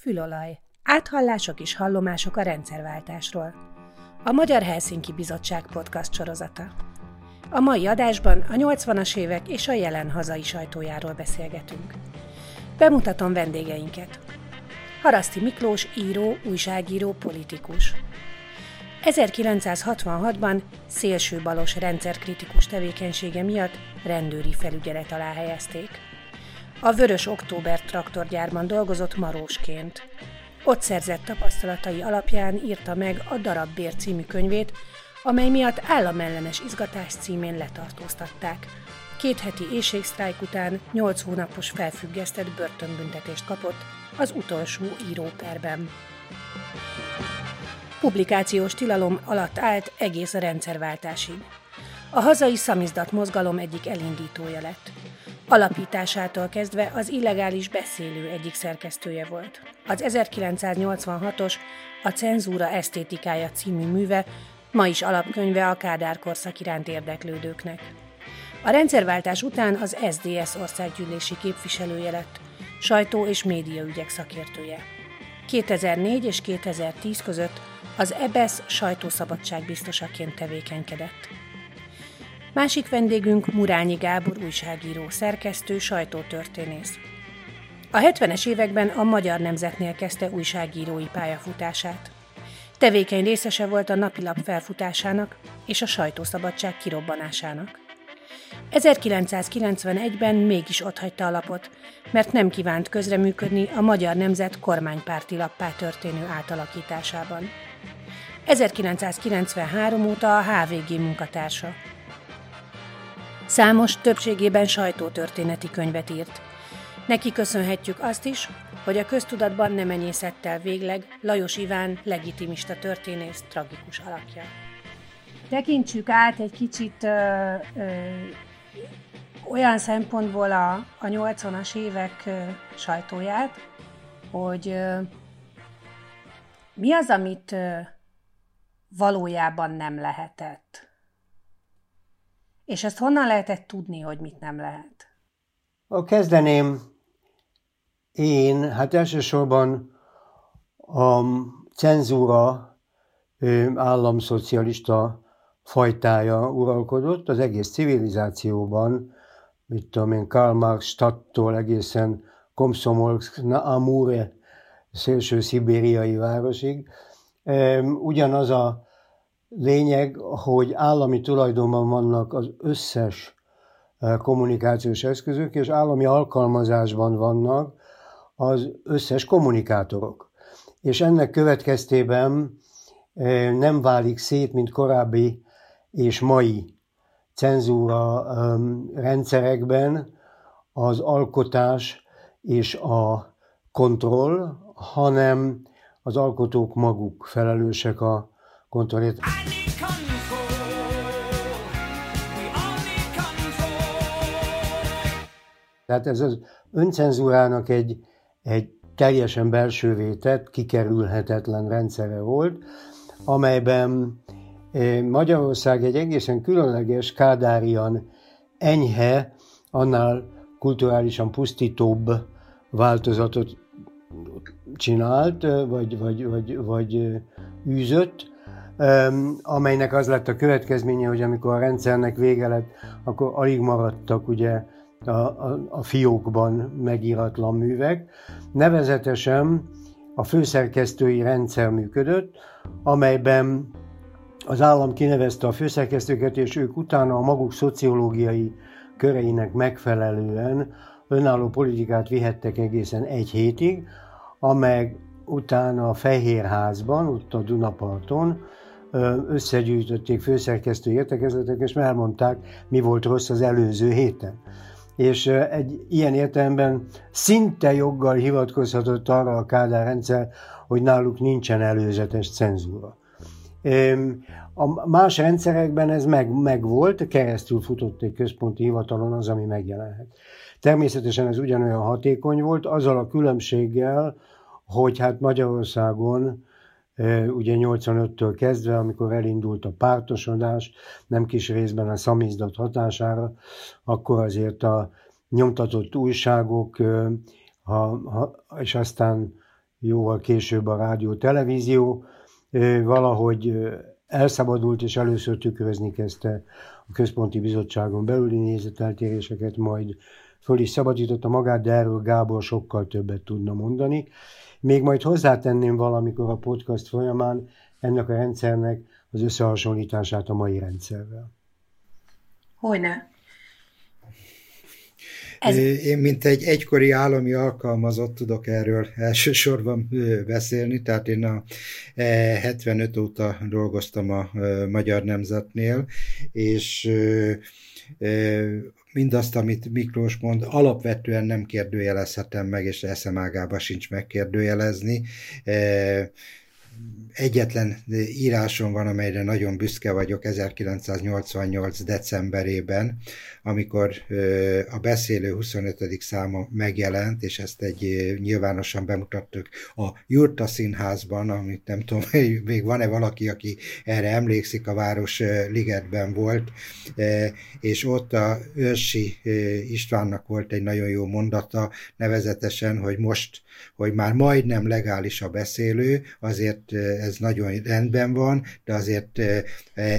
Fülolaj. Áthallások és hallomások a rendszerváltásról. A Magyar Helsinki Bizottság podcast sorozata. A mai adásban a 80-as évek és a jelen hazai sajtójáról beszélgetünk. Bemutatom vendégeinket. Haraszti Miklós író, újságíró, politikus. 1966-ban szélsőbalos rendszerkritikus tevékenysége miatt rendőri felügyelet alá helyezték. A Vörös Október traktorgyárban dolgozott marósként. Ott szerzett tapasztalatai alapján írta meg a Darabbér című könyvét, amely miatt államellenes izgatás címén letartóztatták. Két heti éjségsztrájk után nyolc hónapos felfüggesztett börtönbüntetést kapott az utolsó íróperben. Publikációs tilalom alatt állt egész a rendszerváltásig. A hazai szamizdat mozgalom egyik elindítója lett. Alapításától kezdve az illegális beszélő egyik szerkesztője volt. Az 1986-os A cenzúra esztétikája című műve ma is alapkönyve a Kádár korszak iránt érdeklődőknek. A rendszerváltás után az SDS országgyűlési képviselője lett, sajtó- és médiaügyek szakértője. 2004 és 2010 között az EBESZ sajtószabadság biztosaként tevékenykedett. Másik vendégünk Murányi Gábor újságíró, szerkesztő, sajtótörténész. A 70-es években a Magyar Nemzetnél kezdte újságírói pályafutását. Tevékeny részese volt a napilap felfutásának és a sajtószabadság kirobbanásának. 1991-ben mégis otthagyta a lapot, mert nem kívánt közreműködni a Magyar Nemzet kormánypárti lappá történő átalakításában. 1993 óta a HVG munkatársa. Számos, többségében sajtótörténeti könyvet írt. Neki köszönhetjük azt is, hogy a köztudatban nem enyészett el végleg Lajos Iván legitimista történész tragikus alakja. Tekintsük át egy kicsit ö, ö, olyan szempontból a, a 80-as évek ö, sajtóját, hogy ö, mi az, amit ö, valójában nem lehetett. És ezt honnan lehetett tudni, hogy mit nem lehet? A kezdeném én, hát elsősorban a cenzúra államszocialista fajtája uralkodott az egész civilizációban, mit tudom én, Karl Marx stadtól egészen Komszomolsk, Amure, szélső szibériai városig. Ugyanaz a lényeg, hogy állami tulajdonban vannak az összes kommunikációs eszközök, és állami alkalmazásban vannak az összes kommunikátorok. És ennek következtében nem válik szét, mint korábbi és mai cenzúra rendszerekben az alkotás és a kontroll, hanem az alkotók maguk felelősek a kontrollért. Tehát ez az öncenzúrának egy, egy teljesen belső vétett, kikerülhetetlen rendszere volt, amelyben eh, Magyarország egy egészen különleges, kádárian enyhe, annál kulturálisan pusztítóbb változatot csinált, vagy, vagy, vagy, vagy űzött, amelynek az lett a következménye, hogy amikor a rendszernek vége lett, akkor alig maradtak ugye a, a, a fiókban megíratlan művek. Nevezetesen a főszerkesztői rendszer működött, amelyben az állam kinevezte a főszerkesztőket, és ők utána a maguk szociológiai köreinek megfelelően önálló politikát vihettek egészen egy hétig, amely utána a Fehérházban, ott a Dunaparton összegyűjtötték főszerkesztő értekezletek, és elmondták, mi volt rossz az előző héten. És egy ilyen értelemben szinte joggal hivatkozhatott arra a Kádár rendszer, hogy náluk nincsen előzetes cenzúra. A más rendszerekben ez meg, meg volt, keresztül futott egy központi hivatalon az, ami megjelenhet. Természetesen ez ugyanolyan hatékony volt, azzal a különbséggel, hogy hát Magyarországon ugye 85-től kezdve, amikor elindult a pártosodás, nem kis részben a szamizdat hatására, akkor azért a nyomtatott újságok, ha, ha, és aztán jóval később a rádió, televízió valahogy elszabadult és először tükrözni kezdte a központi bizottságon belüli nézeteltéréseket, majd föl is szabadította magát, de erről Gábor sokkal többet tudna mondani. Még majd hozzátenném valamikor a podcast folyamán ennek a rendszernek az összehasonlítását a mai rendszerrel. Hogyne. Ez... Én, mint egy egykori állami alkalmazott tudok erről elsősorban beszélni, tehát én a 75 e, óta dolgoztam a Magyar Nemzetnél, és mindazt, amit Miklós mond, alapvetően nem kérdőjelezhetem meg, és eszemágába sincs megkérdőjelezni egyetlen írásom van, amelyre nagyon büszke vagyok 1988. decemberében, amikor a beszélő 25. száma megjelent, és ezt egy nyilvánosan bemutattuk a Jurta Színházban, amit nem tudom, még van-e valaki, aki erre emlékszik, a Város Ligetben volt, és ott a Őrsi Istvánnak volt egy nagyon jó mondata, nevezetesen, hogy most, hogy már majdnem legális a beszélő, azért ez nagyon rendben van, de azért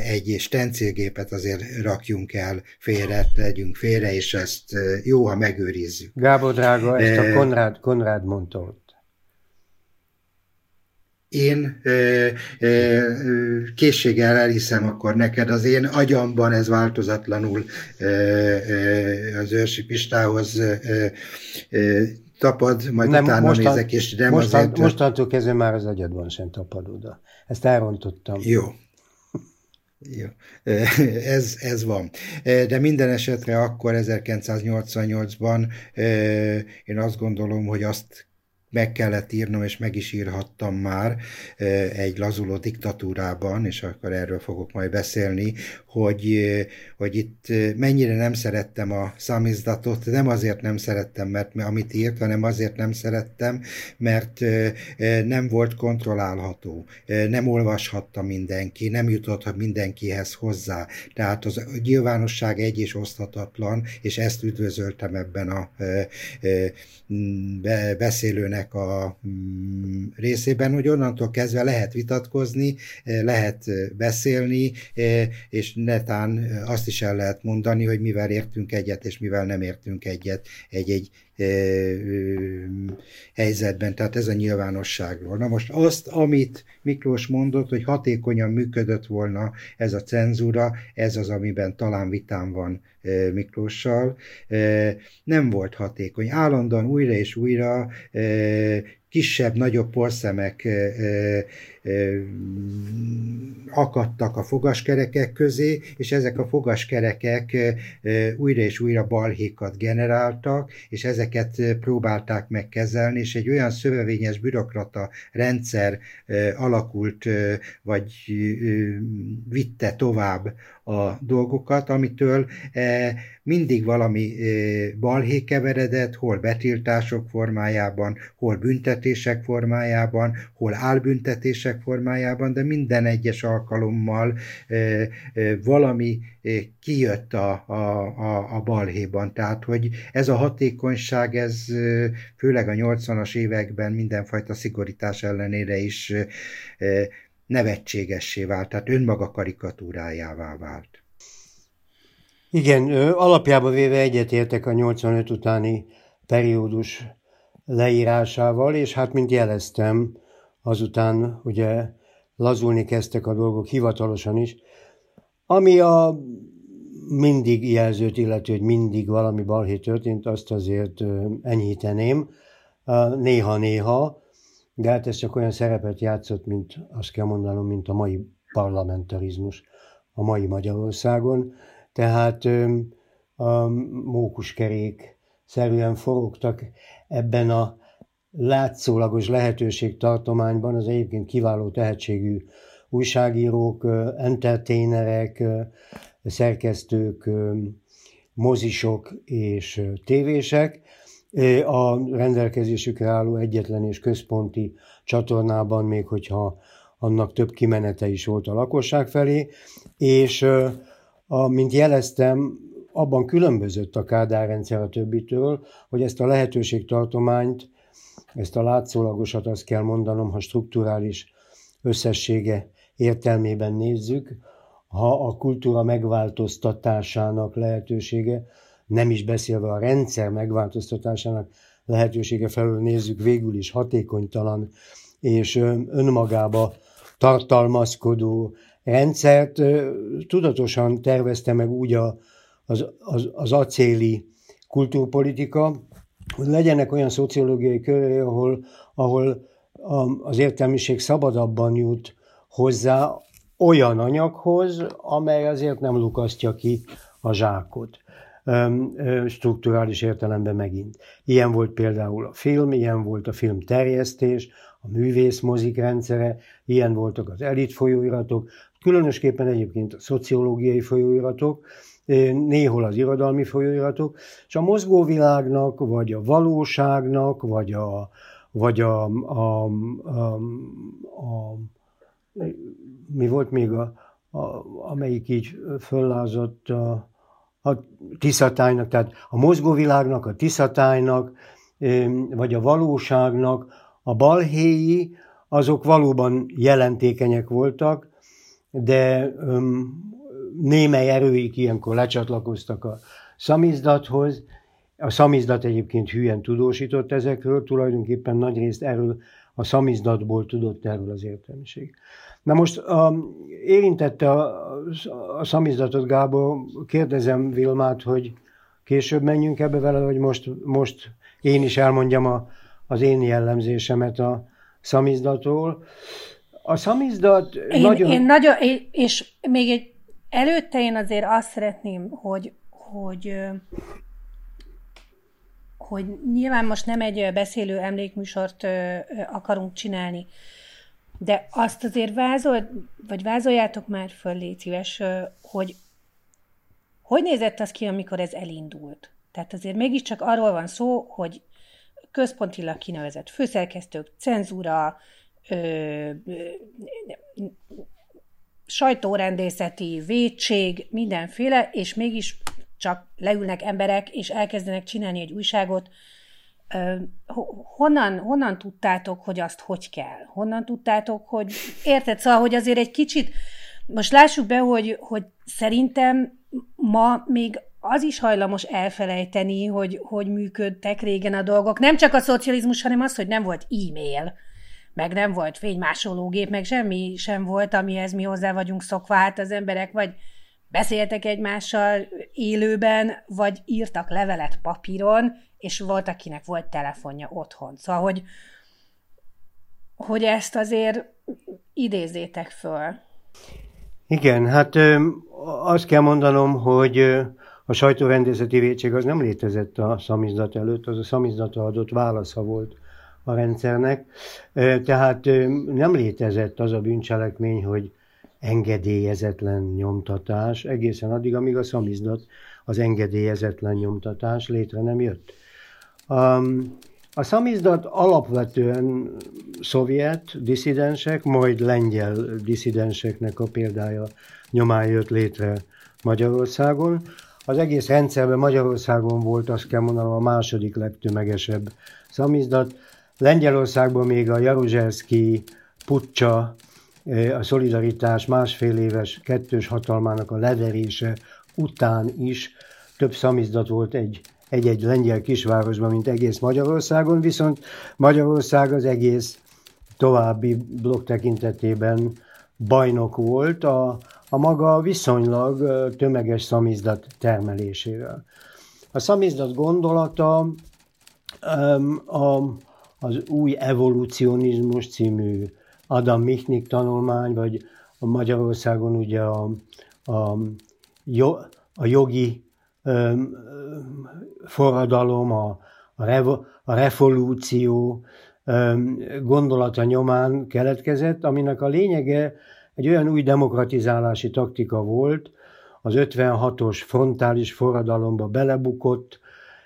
egy stencilgépet azért rakjunk el félre, tegyünk félre, és ezt jó, ha megőrizzük. Gábor drága, ezt a Konrád, Konrád mondta ott. Én ö, ö, készséggel elhiszem akkor neked, az én agyamban ez változatlanul ö, ö, az őrsi Pistához ö, ö, tapad, majd nem, utána mostan, nézek, és nem mostan, azért... Mostantól kezdve már az agyadban sem tapad oda. Ezt elrontottam. Jó. Jó. Ez, ez van. De minden esetre akkor 1988-ban én azt gondolom, hogy azt meg kellett írnom, és meg is írhattam már egy lazuló diktatúrában, és akkor erről fogok majd beszélni, hogy, hogy itt mennyire nem szerettem a számizdatot, nem azért nem szerettem, mert amit írt, hanem azért nem szerettem, mert nem volt kontrollálható, nem olvashatta mindenki, nem jutott mindenkihez hozzá. Tehát az nyilvánosság egy és oszthatatlan, és ezt üdvözöltem ebben a beszélőnek a mm, részében, hogy onnantól kezdve lehet vitatkozni, lehet beszélni, és netán azt is el lehet mondani, hogy mivel értünk egyet, és mivel nem értünk egyet egy-egy helyzetben, tehát ez a nyilvánosságról. Na most azt, amit Miklós mondott, hogy hatékonyan működött volna ez a cenzúra, ez az, amiben talán vitám van Miklóssal, nem volt hatékony. Állandóan újra és újra kisebb, nagyobb porszemek akadtak a fogaskerekek közé, és ezek a fogaskerekek újra és újra balhékat generáltak, és ezeket próbálták megkezelni, és egy olyan szövevényes bürokrata rendszer alakult, vagy vitte tovább a dolgokat, amitől mindig valami balhé keveredett, hol betiltások formájában, hol büntetések formájában, hol álbüntetések formájában, de minden egyes alkalommal valami kijött a, a, a, a balhéban. Tehát, hogy ez a hatékonyság, ez főleg a 80-as években mindenfajta szigorítás ellenére is nevetségessé vált, tehát önmaga karikatúrájává vált. Igen, alapjában véve egyetértek a 85 utáni periódus leírásával, és hát, mint jeleztem, azután ugye lazulni kezdtek a dolgok hivatalosan is, ami a mindig jelzőt illető, hogy mindig valami balhé történt, azt azért enyhíteném, néha-néha, de hát ez csak olyan szerepet játszott, mint azt kell mondanom, mint a mai parlamentarizmus a mai Magyarországon. Tehát a mókuskerék szerűen forogtak ebben a látszólagos lehetőségtartományban az egyébként kiváló tehetségű újságírók, entertainerek, szerkesztők, mozisok és tévések, a rendelkezésükre álló egyetlen és központi csatornában, még hogyha annak több kimenete is volt a lakosság felé, és mint jeleztem, abban különbözött a Kádár rendszer a többitől, hogy ezt a lehetőségtartományt ezt a látszólagosat azt kell mondanom, ha strukturális összessége értelmében nézzük, ha a kultúra megváltoztatásának lehetősége, nem is beszélve a rendszer megváltoztatásának lehetősége felől nézzük, végül is hatékonytalan és önmagába tartalmazkodó rendszert tudatosan tervezte meg úgy a, az, az, az acéli kultúrpolitika, hogy legyenek olyan szociológiai köré, ahol, ahol az értelmiség szabadabban jut hozzá olyan anyaghoz, amely azért nem lukasztja ki a zsákot. Strukturális értelemben megint. Ilyen volt például a film, ilyen volt a film terjesztés, a művészmozik rendszere, ilyen voltak az elit folyóiratok, különösképpen egyébként a szociológiai folyóiratok, néhol az irodalmi folyóiratok, és a mozgóvilágnak, vagy a valóságnak, vagy a, vagy a, a, a, a, mi volt még a, a, amelyik így föllázott a, a tiszatájnak, tehát a mozgóvilágnak, a tiszatájnak, vagy a valóságnak, a balhéi, azok valóban jelentékenyek voltak, de némely erőik ilyenkor lecsatlakoztak a szamizdathoz. A szamizdat egyébként hülyen tudósított ezekről, tulajdonképpen nagy részt erről a szamizdatból tudott erről az értelmiség. Na most um, érintette a, a szamizdatot Gábor, kérdezem Vilmát, hogy később menjünk ebbe vele, vagy most, most én is elmondjam a, az én jellemzésemet a szamizdatról. A szamizdat én, nagyon... Én nagyon, és még egy előtte én azért azt szeretném, hogy, hogy hogy nyilván most nem egy beszélő emlékműsort akarunk csinálni, de azt azért vázol, vagy vázoljátok már föl, légy szíves, hogy hogy nézett az ki, amikor ez elindult? Tehát azért mégiscsak arról van szó, hogy központilag kinevezett főszerkesztők, cenzúra, sajtórendészeti védség, mindenféle, és mégis csak leülnek emberek, és elkezdenek csinálni egy újságot. Honnan, honnan tudtátok, hogy azt hogy kell? Honnan tudtátok, hogy érted? Szóval, hogy azért egy kicsit, most lássuk be, hogy, hogy szerintem ma még az is hajlamos elfelejteni, hogy, hogy működtek régen a dolgok. Nem csak a szocializmus, hanem az, hogy nem volt e-mail, meg nem volt fénymásológép, meg semmi sem volt, amihez mi hozzá vagyunk szokva. Hát az emberek vagy beszéltek egymással élőben, vagy írtak levelet papíron, és volt, akinek volt telefonja otthon. Szóval, hogy, hogy ezt azért idézzétek föl. Igen, hát azt kell mondanom, hogy a sajtórendészeti védség az nem létezett a szamizdat előtt, az a szamizdata adott válasza volt a rendszernek. Tehát nem létezett az a bűncselekmény, hogy engedélyezetlen nyomtatás, egészen addig, amíg a szamizdat, az engedélyezetlen nyomtatás létre nem jött. A szamizdat alapvetően szovjet diszidensek, majd lengyel diszidenseknek a példája nyomán jött létre Magyarországon. Az egész rendszerben Magyarországon volt, azt kell mondanom, a második legtömegesebb szamizdat. Lengyelországban még a Jaruzselszki pucsa, a szolidaritás másfél éves kettős hatalmának a leverése után is több szamizdat volt egy egy-egy lengyel kisvárosban, mint egész Magyarországon, viszont Magyarország az egész további blokk tekintetében bajnok volt a, a maga viszonylag tömeges szamizdat termelésével. A szamizdat gondolata a, az új evolucionizmus című Adam Michnik tanulmány, vagy a Magyarországon ugye a, a, a jogi forradalom, a, a, revo, a revolúció gondolata nyomán keletkezett, aminek a lényege egy olyan új demokratizálási taktika volt, az 56-os frontális forradalomba belebukott,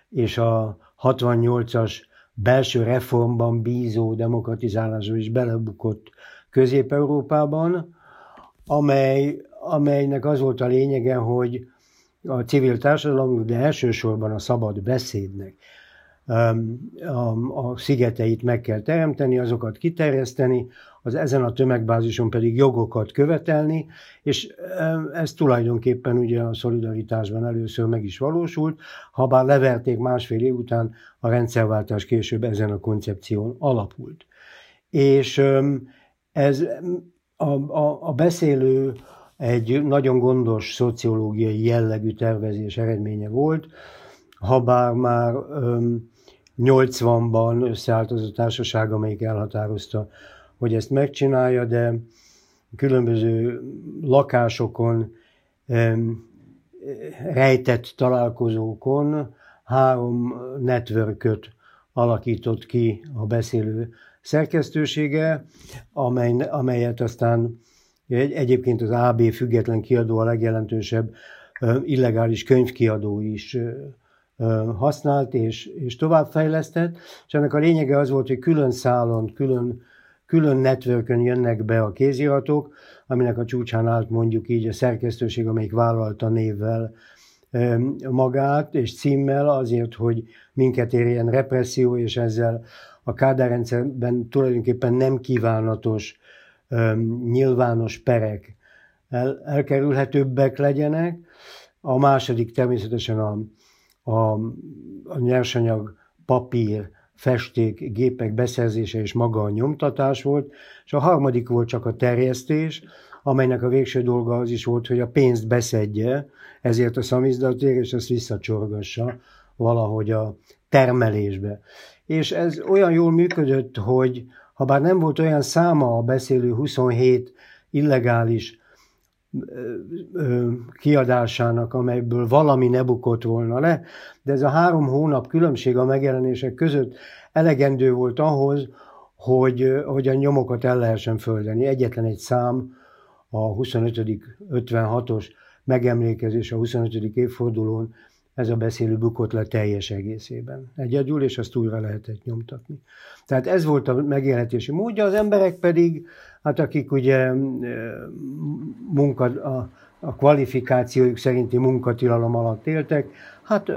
és a 68-as belső reformban bízó demokratizálásba is belebukott Közép-Európában, amely, amelynek az volt a lényege, hogy a civil társadalomnak, de elsősorban a szabad beszédnek, a, a szigeteit meg kell teremteni, azokat kiterjeszteni, az ezen a tömegbázison pedig jogokat követelni, és ez tulajdonképpen ugye a szolidaritásban először meg is valósult, ha bár leverték másfél év után, a rendszerváltás később ezen a koncepción alapult. És ez a, a, a beszélő egy nagyon gondos szociológiai jellegű tervezés eredménye volt, ha bár már 80-ban összeállt az a társaság, amelyik elhatározta, hogy ezt megcsinálja, de különböző lakásokon, rejtett találkozókon három networköt alakított ki a beszélő szerkesztősége, amely, amelyet aztán egy, egyébként az AB független kiadó a legjelentősebb illegális könyvkiadó is használt és, és továbbfejlesztett, és ennek a lényege az volt, hogy külön szálon, külön, külön networkön jönnek be a kéziratok, aminek a csúcsán állt mondjuk így a szerkesztőség, amelyik vállalta névvel magát és címmel azért, hogy minket érjen represszió, és ezzel a kádárrendszerben tulajdonképpen nem kívánatos nyilvános perek el, elkerülhetőbbek legyenek. A második természetesen a, a, a nyersanyag, papír, festék, gépek beszerzése és maga a nyomtatás volt, és a harmadik volt csak a terjesztés, amelynek a végső dolga az is volt, hogy a pénzt beszedje, ezért a szamizdatért, és azt visszacsorgassa valahogy a termelésbe. És ez olyan jól működött, hogy ha bár nem volt olyan száma a beszélő 27 illegális kiadásának, amelyből valami ne bukott volna le, de ez a három hónap különbség a megjelenések között elegendő volt ahhoz, hogy, hogy a nyomokat el lehessen földeni. Egyetlen egy szám, a 25. 56-os megemlékezés a 25. évfordulón, ez a beszélő bukott le teljes egészében. Egyedül, és azt újra lehetett nyomtatni. Tehát ez volt a megélhetési módja, az emberek pedig hát akik ugye munka, a, a kvalifikációjuk szerinti munkatilalom alatt éltek, hát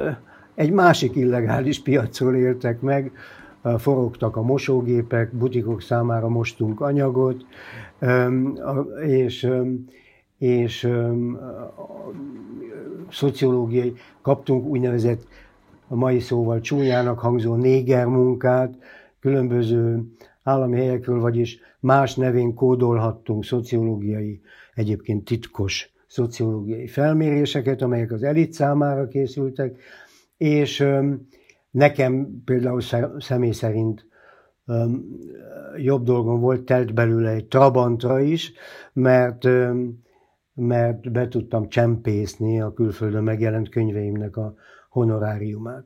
egy másik illegális piacról éltek meg, forogtak a mosógépek, butikok számára mostunk anyagot, és, és szociológiai, kaptunk úgynevezett a mai szóval csúnyának hangzó néger munkát, különböző állami helyekről, vagyis más nevén kódolhattunk szociológiai, egyébként titkos szociológiai felméréseket, amelyek az elit számára készültek, és nekem például személy szerint jobb dolgom volt, telt belőle egy Trabantra is, mert, mert be tudtam csempészni a külföldön megjelent könyveimnek a honoráriumát.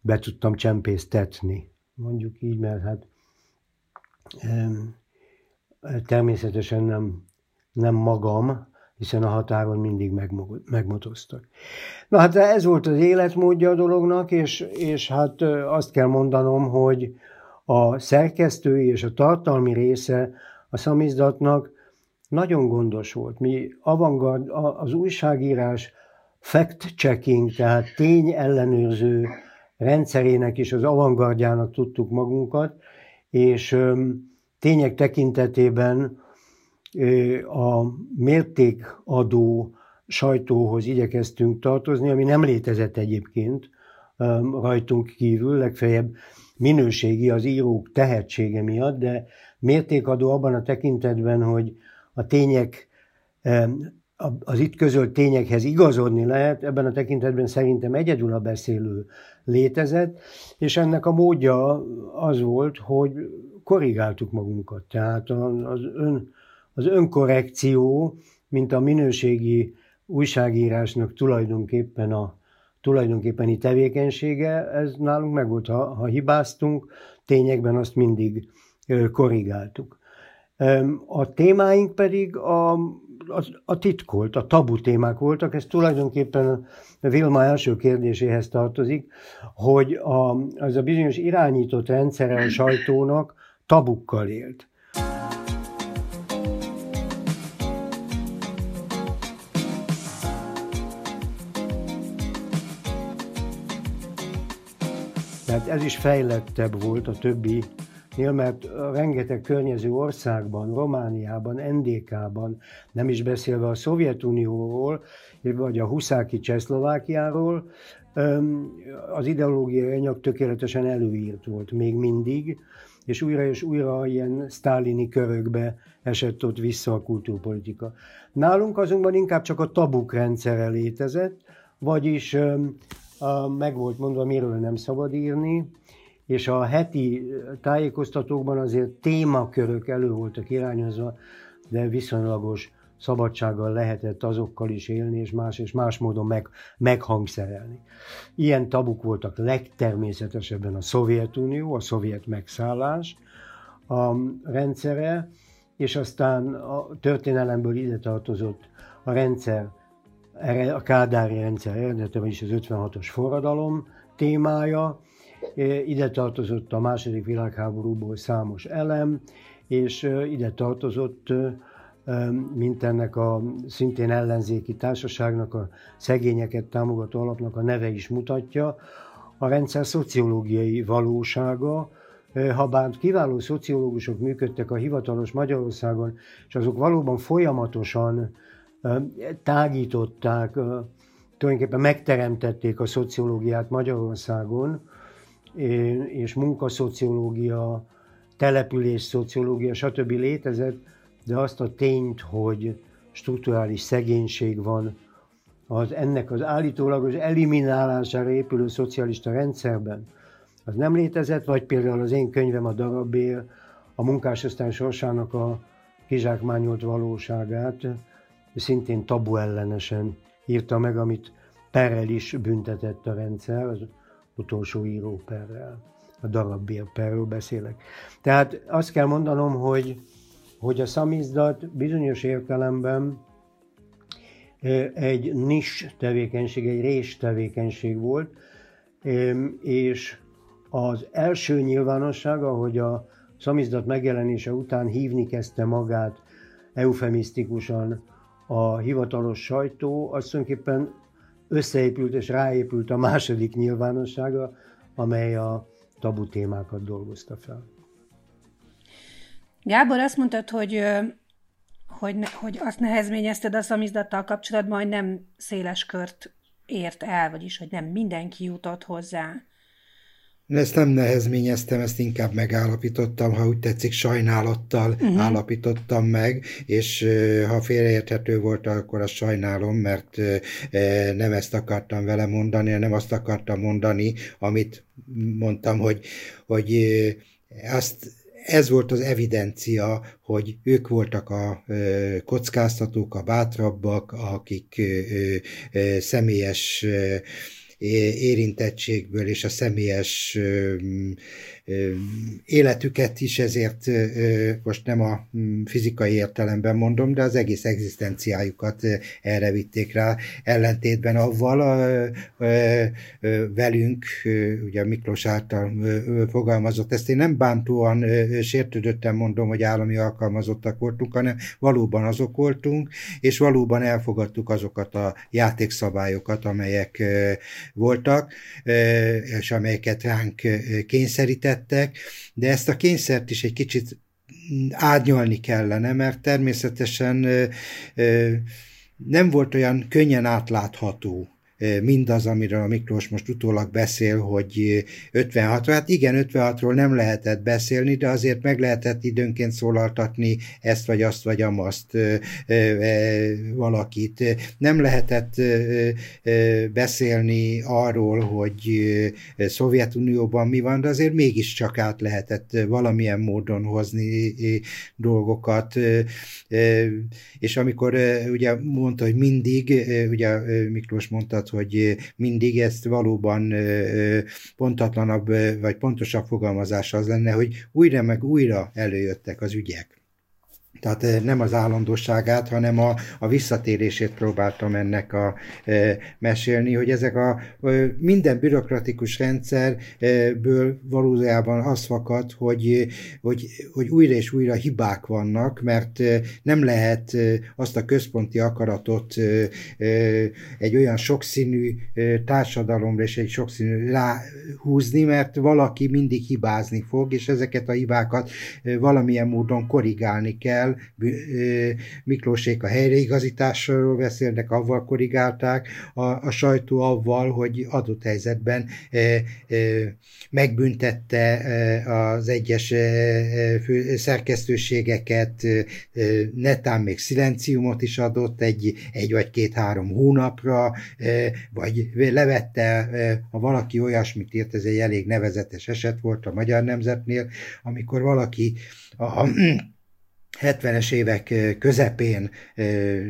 Be tudtam csempésztetni, mondjuk így, mert hát természetesen nem, nem magam, hiszen a határon mindig megmotoztak. Na hát ez volt az életmódja a dolognak, és, és hát azt kell mondanom, hogy a szerkesztői és a tartalmi része a szamizdatnak nagyon gondos volt. Mi avantgard, az újságírás fact-checking, tehát tény ellenőrző rendszerének és az avantgardjának tudtuk magunkat, és tények tekintetében a mértékadó sajtóhoz igyekeztünk tartozni, ami nem létezett egyébként rajtunk kívül, legfeljebb minőségi az írók tehetsége miatt, de mértékadó abban a tekintetben, hogy a tények, az itt közölt tényekhez igazodni lehet, ebben a tekintetben szerintem egyedül a beszélő létezett, és ennek a módja az volt, hogy korrigáltuk magunkat. Tehát az, ön, az önkorrekció, mint a minőségi újságírásnak tulajdonképpen a tulajdonképpeni tevékenysége, ez nálunk megvolt. Ha, ha hibáztunk, tényekben azt mindig korrigáltuk. A témáink pedig a, a, a titkolt, a tabu témák voltak, ez tulajdonképpen Vilma első kérdéséhez tartozik, hogy a, az a bizonyos irányított rendszere a sajtónak tabukkal élt. mert ez is fejlettebb volt a többi mert rengeteg környező országban, Romániában, NDK-ban, nem is beszélve a Szovjetunióról, vagy a Huszáki Csehszlovákiáról, az ideológiai anyag tökéletesen előírt volt még mindig, és újra és újra ilyen sztálini körökbe esett ott vissza a kultúrpolitika. Nálunk azonban inkább csak a tabuk rendszere létezett, vagyis meg volt mondva, miről nem szabad írni, és a heti tájékoztatókban azért témakörök elő voltak irányozva, de viszonylagos szabadsággal lehetett azokkal is élni, és más és más módon meg, meghangszerelni. Ilyen tabuk voltak legtermészetesebben a Szovjetunió, a szovjet megszállás a rendszere, és aztán a történelemből ide tartozott a rendszer, a kádári rendszer eredete, vagyis az 56-os forradalom témája, ide tartozott a második világháborúból számos elem, és ide tartozott mint ennek a szintén ellenzéki társaságnak, a szegényeket támogató alapnak a neve is mutatja, a rendszer szociológiai valósága, ha bár kiváló szociológusok működtek a hivatalos Magyarországon, és azok valóban folyamatosan tágították, tulajdonképpen megteremtették a szociológiát Magyarországon, és munkaszociológia, település szociológia, stb. létezett, de azt a tényt, hogy strukturális szegénység van, az ennek az állítólagos eliminálására épülő szocialista rendszerben, az nem létezett, vagy például az én könyvem a darabél, a munkásosztály sorsának a kizsákmányolt valóságát, szintén tabu ellenesen írta meg, amit perrel is büntetett a rendszer, az utolsó íróperrel, a darabél perről beszélek. Tehát azt kell mondanom, hogy hogy a szamizdat bizonyos értelemben egy nis tevékenység, egy rés tevékenység volt, és az első nyilvánossága, hogy a szamizdat megjelenése után hívni kezdte magát eufemisztikusan a hivatalos sajtó, az tulajdonképpen összeépült és ráépült a második nyilvánossága, amely a tabu témákat dolgozta fel. Gábor, azt mondtad, hogy, hogy, hogy azt nehezményezted a szamizdattal kapcsolatban, hogy nem széles kört ért el, vagyis hogy nem mindenki jutott hozzá. Ezt nem nehezményeztem, ezt inkább megállapítottam, ha úgy tetszik, sajnálattal uh-huh. állapítottam meg, és ha félreérthető volt, akkor azt sajnálom, mert nem ezt akartam vele mondani, nem azt akartam mondani, amit mondtam, hogy, hogy azt ez volt az evidencia, hogy ők voltak a kockáztatók, a bátrabbak, akik személyes érintettségből és a személyes életüket is, ezért most nem a mm, fizikai értelemben mondom, de az egész egzisztenciájukat erre vitték rá, ellentétben. Avval velünk, ugye Miklós által fogalmazott, ezt én nem bántóan sértődöttem mondom, hogy állami alkalmazottak voltunk, hanem valóban azok voltunk, és valóban elfogadtuk azokat a játékszabályokat, amelyek voltak, és amelyeket ránk kényszerítettek, de ezt a kényszert is egy kicsit árnyalni kellene, mert természetesen nem volt olyan könnyen átlátható mindaz, amiről a Miklós most utólag beszél, hogy 56 hát igen, 56-ról nem lehetett beszélni, de azért meg lehetett időnként szólaltatni ezt vagy azt vagy amazt valakit. Nem lehetett beszélni arról, hogy Szovjetunióban mi van, de azért mégiscsak át lehetett valamilyen módon hozni dolgokat. És amikor ugye mondta, hogy mindig, ugye Miklós mondta, hogy mindig ezt valóban pontatlanabb vagy pontosabb fogalmazás az lenne, hogy újra meg újra előjöttek az ügyek. Tehát eh, nem az állandóságát, hanem a, a visszatérését próbáltam ennek a e, mesélni, hogy ezek a e, minden bürokratikus rendszerből valójában az fakad, hogy, hogy, hogy újra és újra hibák vannak, mert nem lehet azt a központi akaratot e, egy olyan sokszínű társadalomra és egy sokszínű ráhúzni, mert valaki mindig hibázni fog, és ezeket a hibákat valamilyen módon korrigálni kell, el, Miklósék a helyreigazításról beszélnek, avval korrigálták, a, a sajtó avval, hogy adott helyzetben megbüntette az egyes szerkesztőségeket, netán még szilenciumot is adott egy, egy vagy két-három hónapra, vagy levette, ha valaki olyasmit írt, ez egy elég nevezetes eset volt a Magyar Nemzetnél, amikor valaki a 70-es évek közepén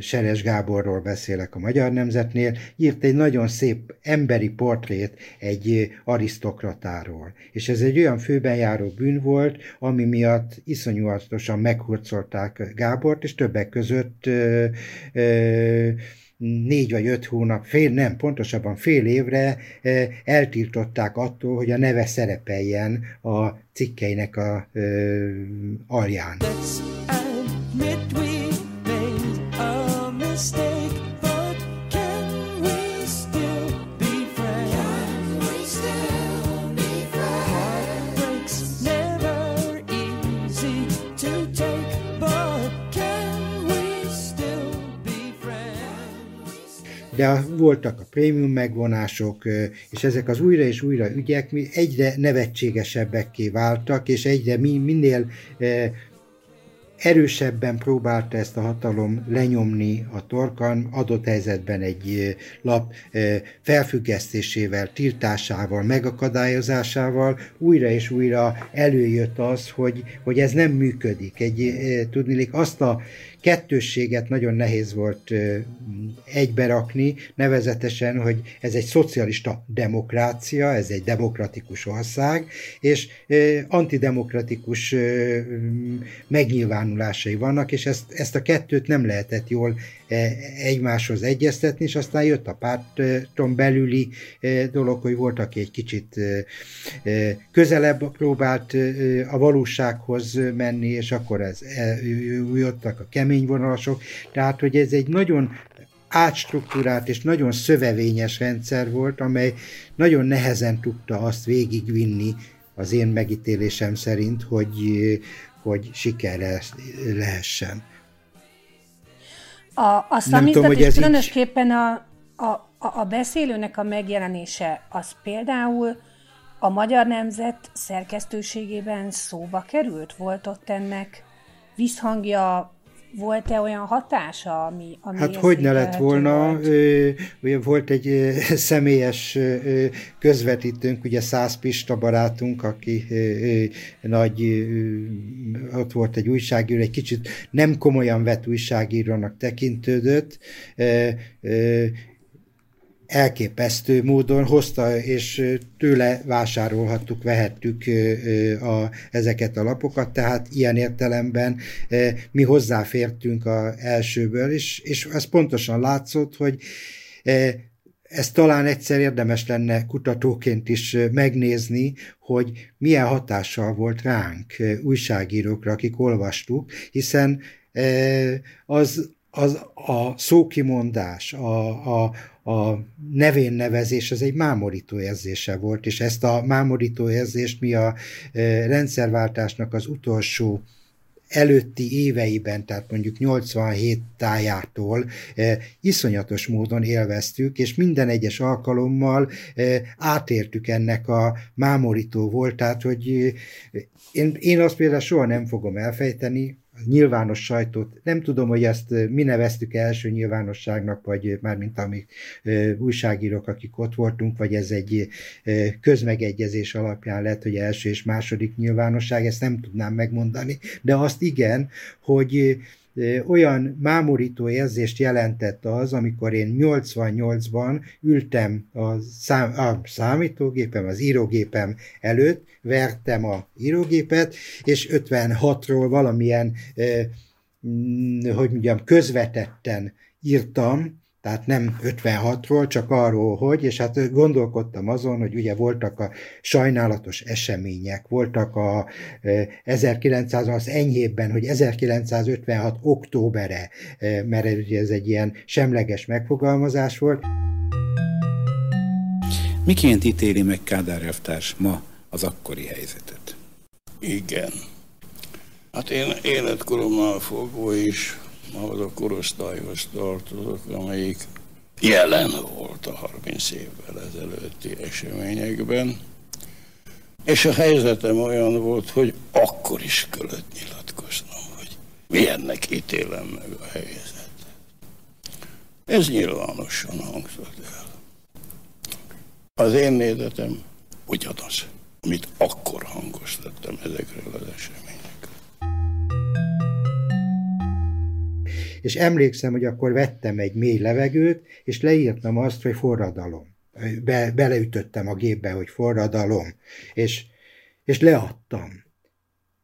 Seres Gáborról beszélek a Magyar Nemzetnél, írt egy nagyon szép emberi portrét egy arisztokratáról. És ez egy olyan főben járó bűn volt, ami miatt iszonyúatosan meghurcolták Gábort, és többek között ö, ö, négy vagy öt hónap, fél, nem, pontosabban fél évre eltiltották attól, hogy a neve szerepeljen a cikkeinek a ö, alján. Let's de voltak a prémium megvonások, és ezek az újra és újra ügyek egyre nevetségesebbekké váltak, és egyre minél erősebben próbálta ezt a hatalom lenyomni a torkan, adott helyzetben egy lap felfüggesztésével, tiltásával, megakadályozásával újra és újra előjött az, hogy, hogy ez nem működik. Egy, tudnilik azt a kettősséget nagyon nehéz volt egyberakni, nevezetesen, hogy ez egy szocialista demokrácia, ez egy demokratikus ország, és antidemokratikus megnyilvánulásai vannak, és ezt, ezt a kettőt nem lehetett jól egymáshoz egyeztetni, és aztán jött a párton belüli dolog, hogy volt, aki egy kicsit közelebb próbált a valósághoz menni, és akkor ez, jöttek a kemény vonalasok, tehát hogy ez egy nagyon átstruktúrált és nagyon szövevényes rendszer volt, amely nagyon nehezen tudta azt végigvinni az én megítélésem szerint, hogy, hogy sikerre lehessen. A, a szamizdat és különösképpen a, a, a beszélőnek a megjelenése az például a Magyar Nemzet szerkesztőségében szóba került? Volt ott ennek visszhangja, volt-e olyan hatása, ami, ami Hát hogy ne lett volna, volt? volt egy személyes közvetítőnk, ugye Szász Pista barátunk, aki nagy, ott volt egy újságíró, egy kicsit nem komolyan vett újságírónak tekintődött, elképesztő módon hozta, és tőle vásárolhattuk, vehettük a, ezeket a lapokat, tehát ilyen értelemben mi hozzáfértünk a elsőből, és, és ez pontosan látszott, hogy ezt talán egyszer érdemes lenne kutatóként is megnézni, hogy milyen hatással volt ránk, újságírókra, akik olvastuk, hiszen az, az a szókimondás, a, a, a nevén nevezés az egy mámorító érzése volt, és ezt a mámorító érzést mi a e, rendszerváltásnak az utolsó előtti éveiben, tehát mondjuk 87 tájától e, iszonyatos módon élveztük, és minden egyes alkalommal e, átértük ennek a mámorító voltát, hogy e, én, én azt például soha nem fogom elfejteni, nyilvános sajtót, nem tudom, hogy ezt mi neveztük első nyilvánosságnak, vagy mármint amik újságírók, akik ott voltunk, vagy ez egy közmegegyezés alapján lett, hogy első és második nyilvánosság, ezt nem tudnám megmondani, de azt igen, hogy olyan mámorító érzést jelentett az, amikor én 88-ban ültem a, szám, a számítógépem, az írógépem előtt, vertem a írógépet, és 56-ról valamilyen hogy mondjam, közvetetten írtam, tehát nem 56-ról, csak arról, hogy, és hát gondolkodtam azon, hogy ugye voltak a sajnálatos események, voltak a 1900 az enyhébben, hogy 1956 októbere, mert ugye ez egy ilyen semleges megfogalmazás volt. Miként ítéli meg Kádár elvtárs ma az akkori helyzetet? Igen. Hát én életkoromnál fogva is ahhoz a korosztályhoz tartozok, amelyik jelen volt a 30 évvel ezelőtti eseményekben, és a helyzetem olyan volt, hogy akkor is kellett nyilatkoznom, hogy milyennek ítélem meg a helyzetet. Ez nyilvánosan hangzott el. Az én nézetem ugyanaz, amit akkor hangoztattam ezekről az eseményekről. És emlékszem, hogy akkor vettem egy mély levegőt, és leírtam azt, hogy forradalom. Be, beleütöttem a gépbe, hogy forradalom, és, és leadtam.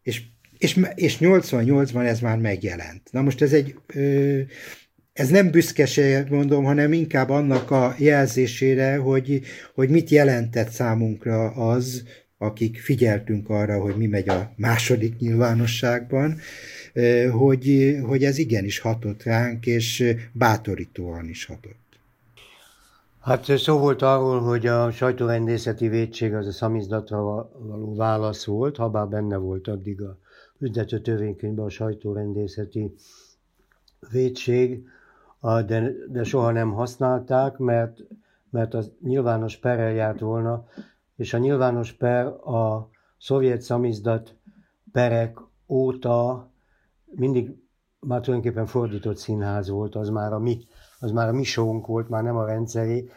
És, és, és 88-ban ez már megjelent. Na most ez egy, ez nem büszkeség, mondom, hanem inkább annak a jelzésére, hogy, hogy mit jelentett számunkra az, akik figyeltünk arra, hogy mi megy a második nyilvánosságban, hogy, hogy ez igenis hatott ránk, és bátorítóan is hatott. Hát szó volt arról, hogy a sajtórendészeti védség az a szamizdatra való válasz volt, ha bár benne volt addig a üzlető törvénykönyvben a sajtórendészeti védség, de, de soha nem használták, mert, mert az nyilvános perrel járt volna, és a nyilvános per a szovjet szamizdat perek óta mindig már tulajdonképpen fordított színház volt, az már a mi, az már a mi showunk volt, már nem a rendszeré,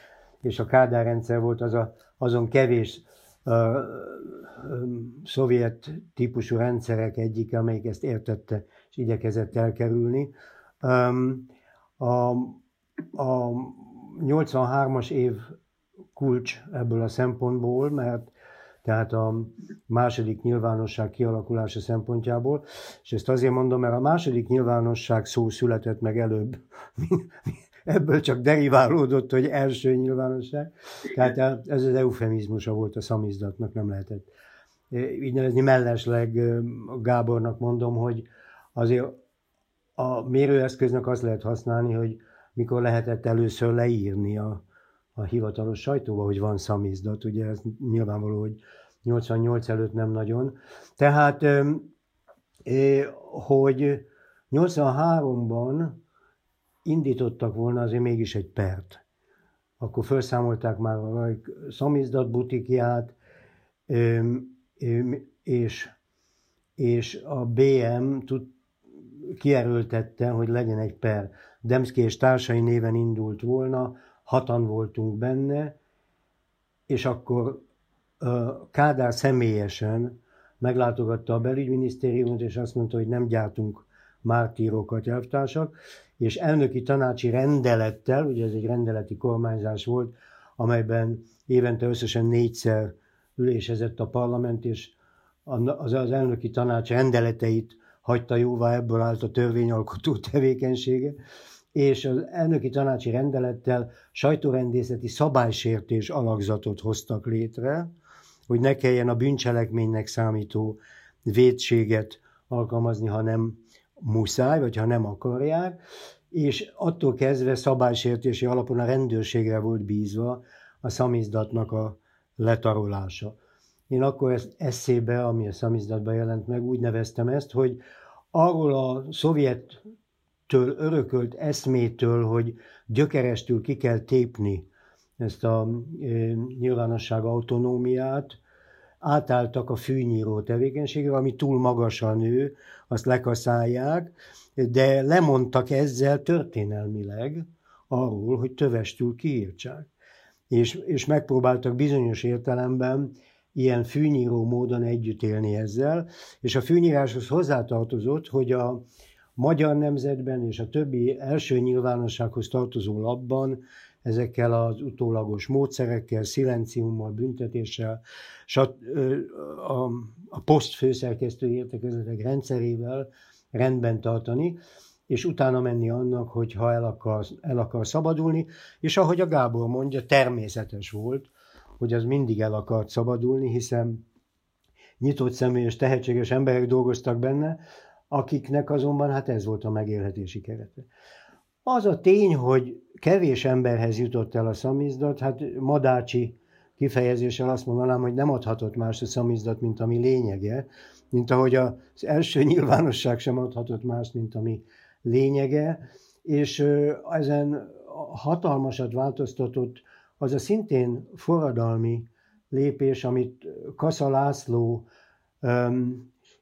és a Kádár rendszer volt az a, azon kevés uh, szovjet típusú rendszerek egyik, amelyik ezt értette és igyekezett elkerülni. Um, a, a 83-as év kulcs ebből a szempontból, mert tehát a második nyilvánosság kialakulása szempontjából, és ezt azért mondom, mert a második nyilvánosság szó született meg előbb, ebből csak deriválódott, hogy első nyilvánosság. Tehát ez az eufemizmusa volt a szamizdatnak, nem lehetett így nevezni. Mellesleg Gábornak mondom, hogy azért a mérőeszköznek azt lehet használni, hogy mikor lehetett először leírni a, a hivatalos sajtóba, hogy van szamizdat, ugye ez nyilvánvaló, hogy 88 előtt nem nagyon. Tehát, hogy 83-ban indítottak volna azért mégis egy pert. Akkor felszámolták már a szamizdat butikját, és, és a BM tud, kierőltette, hogy legyen egy per. Demszki és társai néven indult volna, hatan voltunk benne, és akkor Kádár személyesen meglátogatta a belügyminisztériumot, és azt mondta, hogy nem gyártunk mártírokat, elvtársak, és elnöki tanácsi rendelettel, ugye ez egy rendeleti kormányzás volt, amelyben évente összesen négyszer ülésezett a parlament, és az, elnöki tanács rendeleteit hagyta jóvá, ebből állt a törvényalkotó tevékenysége, és az elnöki tanácsi rendelettel sajtórendészeti szabálysértés alakzatot hoztak létre, hogy ne kelljen a bűncselekménynek számító védséget alkalmazni, ha nem muszáj, vagy ha nem akarják, és attól kezdve szabálysértési alapon a rendőrségre volt bízva a szamizdatnak a letarolása. Én akkor ezt eszébe, ami a szamizdatban jelent meg, úgy neveztem ezt, hogy arról a szovjettől örökölt eszmétől, hogy gyökerestül ki kell tépni ezt a nyilvánosság autonómiát, átálltak a fűnyíró tevékenységre, ami túl magasan nő, azt lekaszálják, de lemondtak ezzel történelmileg arról, hogy tövestül kiírtsák. És, és megpróbáltak bizonyos értelemben ilyen fűnyíró módon együtt élni ezzel, és a fűnyíráshoz hozzátartozott, hogy a magyar nemzetben és a többi első nyilvánossághoz tartozó labban ezekkel az utólagos módszerekkel, szilenciummal, büntetéssel, a, a poszt főszerkesztő értekezetek rendszerével rendben tartani, és utána menni annak, hogyha el akar, el akar szabadulni, és ahogy a Gábor mondja, természetes volt, hogy az mindig el akart szabadulni, hiszen nyitott személy és tehetséges emberek dolgoztak benne, akiknek azonban hát ez volt a megélhetési kerete. Az a tény, hogy kevés emberhez jutott el a szamizdat, hát Madácsi kifejezéssel azt mondanám, hogy nem adhatott más a szamizdat, mint ami lényege, mint ahogy az első nyilvánosság sem adhatott más, mint ami lényege, és ezen hatalmasat változtatott az a szintén forradalmi lépés, amit Kassa László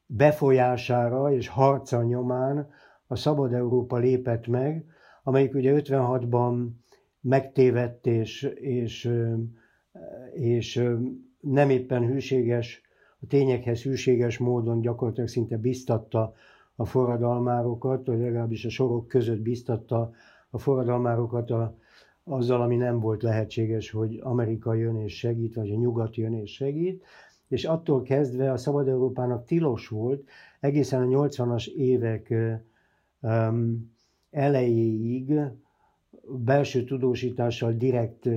befolyására és harca nyomán a Szabad Európa lépett meg, amelyik ugye 56-ban megtévedt és, és, és nem éppen hűséges, a tényekhez hűséges módon gyakorlatilag szinte biztatta a forradalmárokat, vagy legalábbis a sorok között biztatta a forradalmárokat a, azzal, ami nem volt lehetséges, hogy Amerika jön és segít, vagy a nyugat jön és segít, és attól kezdve a Szabad Európának tilos volt egészen a 80-as évek elejéig belső tudósítással, direkt,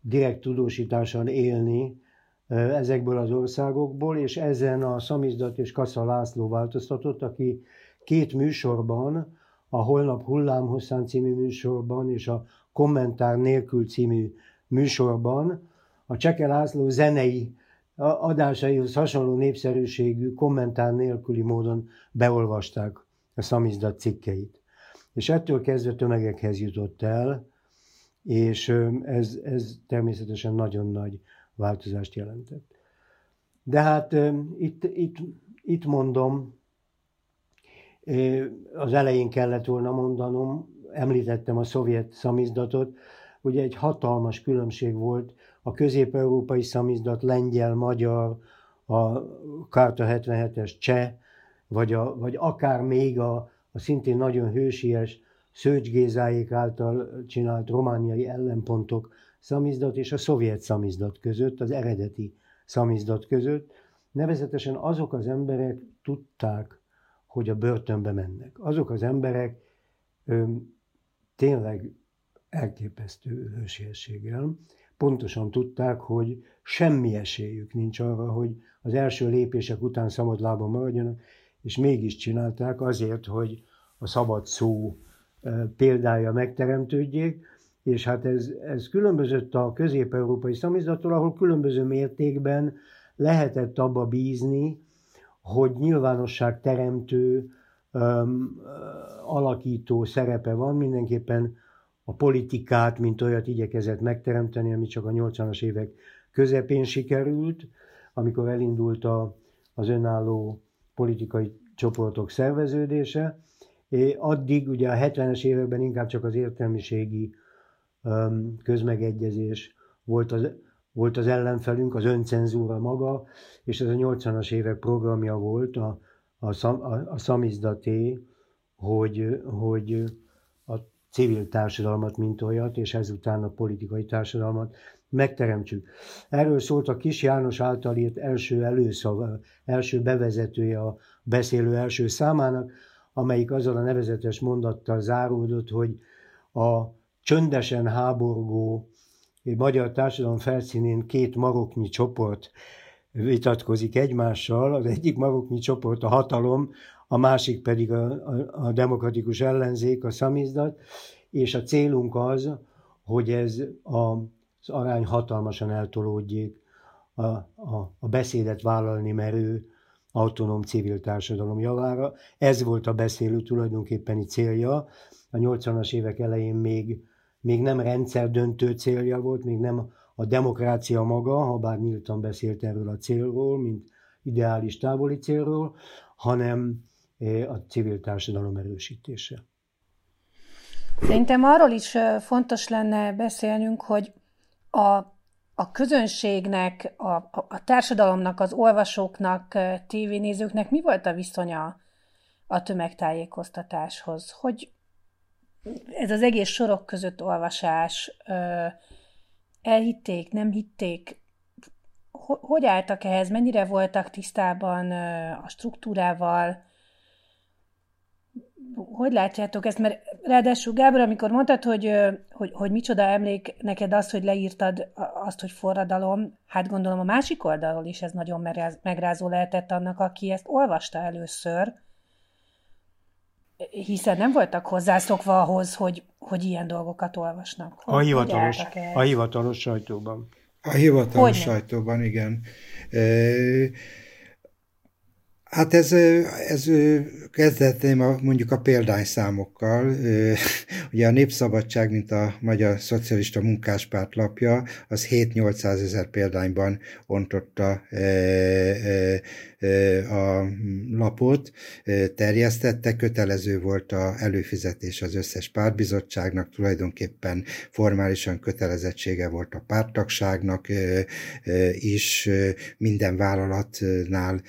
direkt tudósítással élni ezekből az országokból, és ezen a Szamizdat és Kassa László változtatott, aki két műsorban, a Holnap hullámhosszán című műsorban és a Kommentár nélkül című műsorban a Cseke László zenei adásaihoz hasonló népszerűségű kommentár nélküli módon beolvasták a szamizdat cikkeit. És ettől kezdve tömegekhez jutott el, és ez, ez természetesen nagyon nagy változást jelentett. De hát itt, itt, itt mondom, az elején kellett volna mondanom, említettem a szovjet szamizdatot, ugye egy hatalmas különbség volt a közép-európai szamizdat, lengyel, magyar, a Kárta 77-es cseh, vagy, a, vagy akár még a, a szintén nagyon hősies Szőcs Gézáék által csinált romániai ellenpontok szamizdat és a szovjet szamizdat között, az eredeti szamizdat között. Nevezetesen azok az emberek tudták, hogy a börtönbe mennek. Azok az emberek ö, tényleg elképesztő hősiességgel pontosan tudták, hogy semmi esélyük nincs arra, hogy az első lépések után szabad lábon maradjanak, és mégis csinálták azért, hogy a szabad szó példája megteremtődjék, és hát ez, ez különbözött a közép-európai szamizattól, ahol különböző mértékben lehetett abba bízni, hogy nyilvánosság teremtő, alakító szerepe van, mindenképpen a politikát, mint olyat igyekezett megteremteni, ami csak a 80-as évek közepén sikerült, amikor elindult a, az önálló politikai csoportok szerveződése. É, addig ugye a 70-es években inkább csak az értelmiségi öm, közmegegyezés volt az, volt az ellenfelünk, az öncenzúra maga, és ez a 80-as évek programja volt, a, a, a, a szamizdaté, hogy, hogy civil társadalmat, mint olyat, és ezután a politikai társadalmat megteremtsük. Erről szólt a Kis János által írt első előszava, első bevezetője a beszélő első számának, amelyik azzal a nevezetes mondattal záródott, hogy a csöndesen háborgó magyar társadalom felszínén két maroknyi csoport vitatkozik egymással. Az egyik maroknyi csoport a hatalom, a másik pedig a, a, a demokratikus ellenzék, a szamizdat, és a célunk az, hogy ez a, az arány hatalmasan eltolódjék a, a, a beszédet vállalni merő autonóm civil társadalom javára. Ez volt a beszélő tulajdonképpeni célja. A 80-as évek elején még, még nem rendszer döntő célja volt, még nem a demokrácia maga, ha bár nyíltan beszélt erről a célról, mint ideális távoli célról, hanem a civil társadalom erősítése. Szerintem arról is fontos lenne beszélnünk, hogy a, a közönségnek, a, a társadalomnak, az olvasóknak, tévénézőknek mi volt a viszonya a tömegtájékoztatáshoz? Hogy ez az egész sorok között olvasás, elhitték, nem hitték, hogy álltak ehhez, mennyire voltak tisztában a struktúrával, hogy látjátok ezt? Mert ráadásul Gábor, amikor mondtad, hogy, hogy, hogy micsoda emlék neked az, hogy leírtad azt, hogy forradalom, hát gondolom a másik oldalról is ez nagyon megrázó lehetett annak, aki ezt olvasta először, hiszen nem voltak hozzászokva ahhoz, hogy, hogy ilyen dolgokat olvasnak. Hogy, a hivatalos, a hivatalos sajtóban. A hivatalos Hogyne? sajtóban, igen. Hát ez, ez kezdetném a, mondjuk a példányszámokkal. Ugye a Népszabadság, mint a Magyar Szocialista Munkáspárt lapja, az 7-800 ezer példányban ontotta a lapot, terjesztette, kötelező volt a előfizetés az összes pártbizottságnak, tulajdonképpen formálisan kötelezettsége volt a párttagságnak is, minden vállalatnál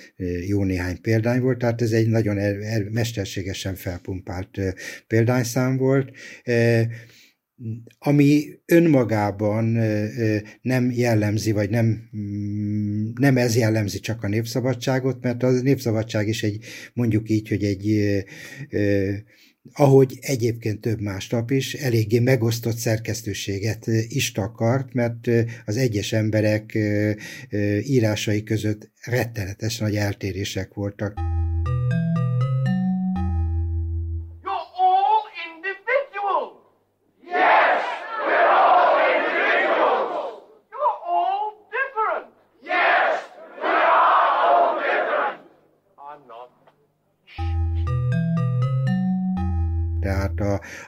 jó néhány példány volt, tehát ez egy nagyon er, er, mesterségesen felpumpált példányszám volt ami önmagában nem jellemzi, vagy nem, mm, nem ez jellemzi csak a népszabadságot, mert a népszabadság is egy, mondjuk így, hogy egy ahogy egyébként több más nap is, eléggé megosztott szerkesztőséget is takart, mert az egyes emberek írásai között rettenetes nagy eltérések voltak.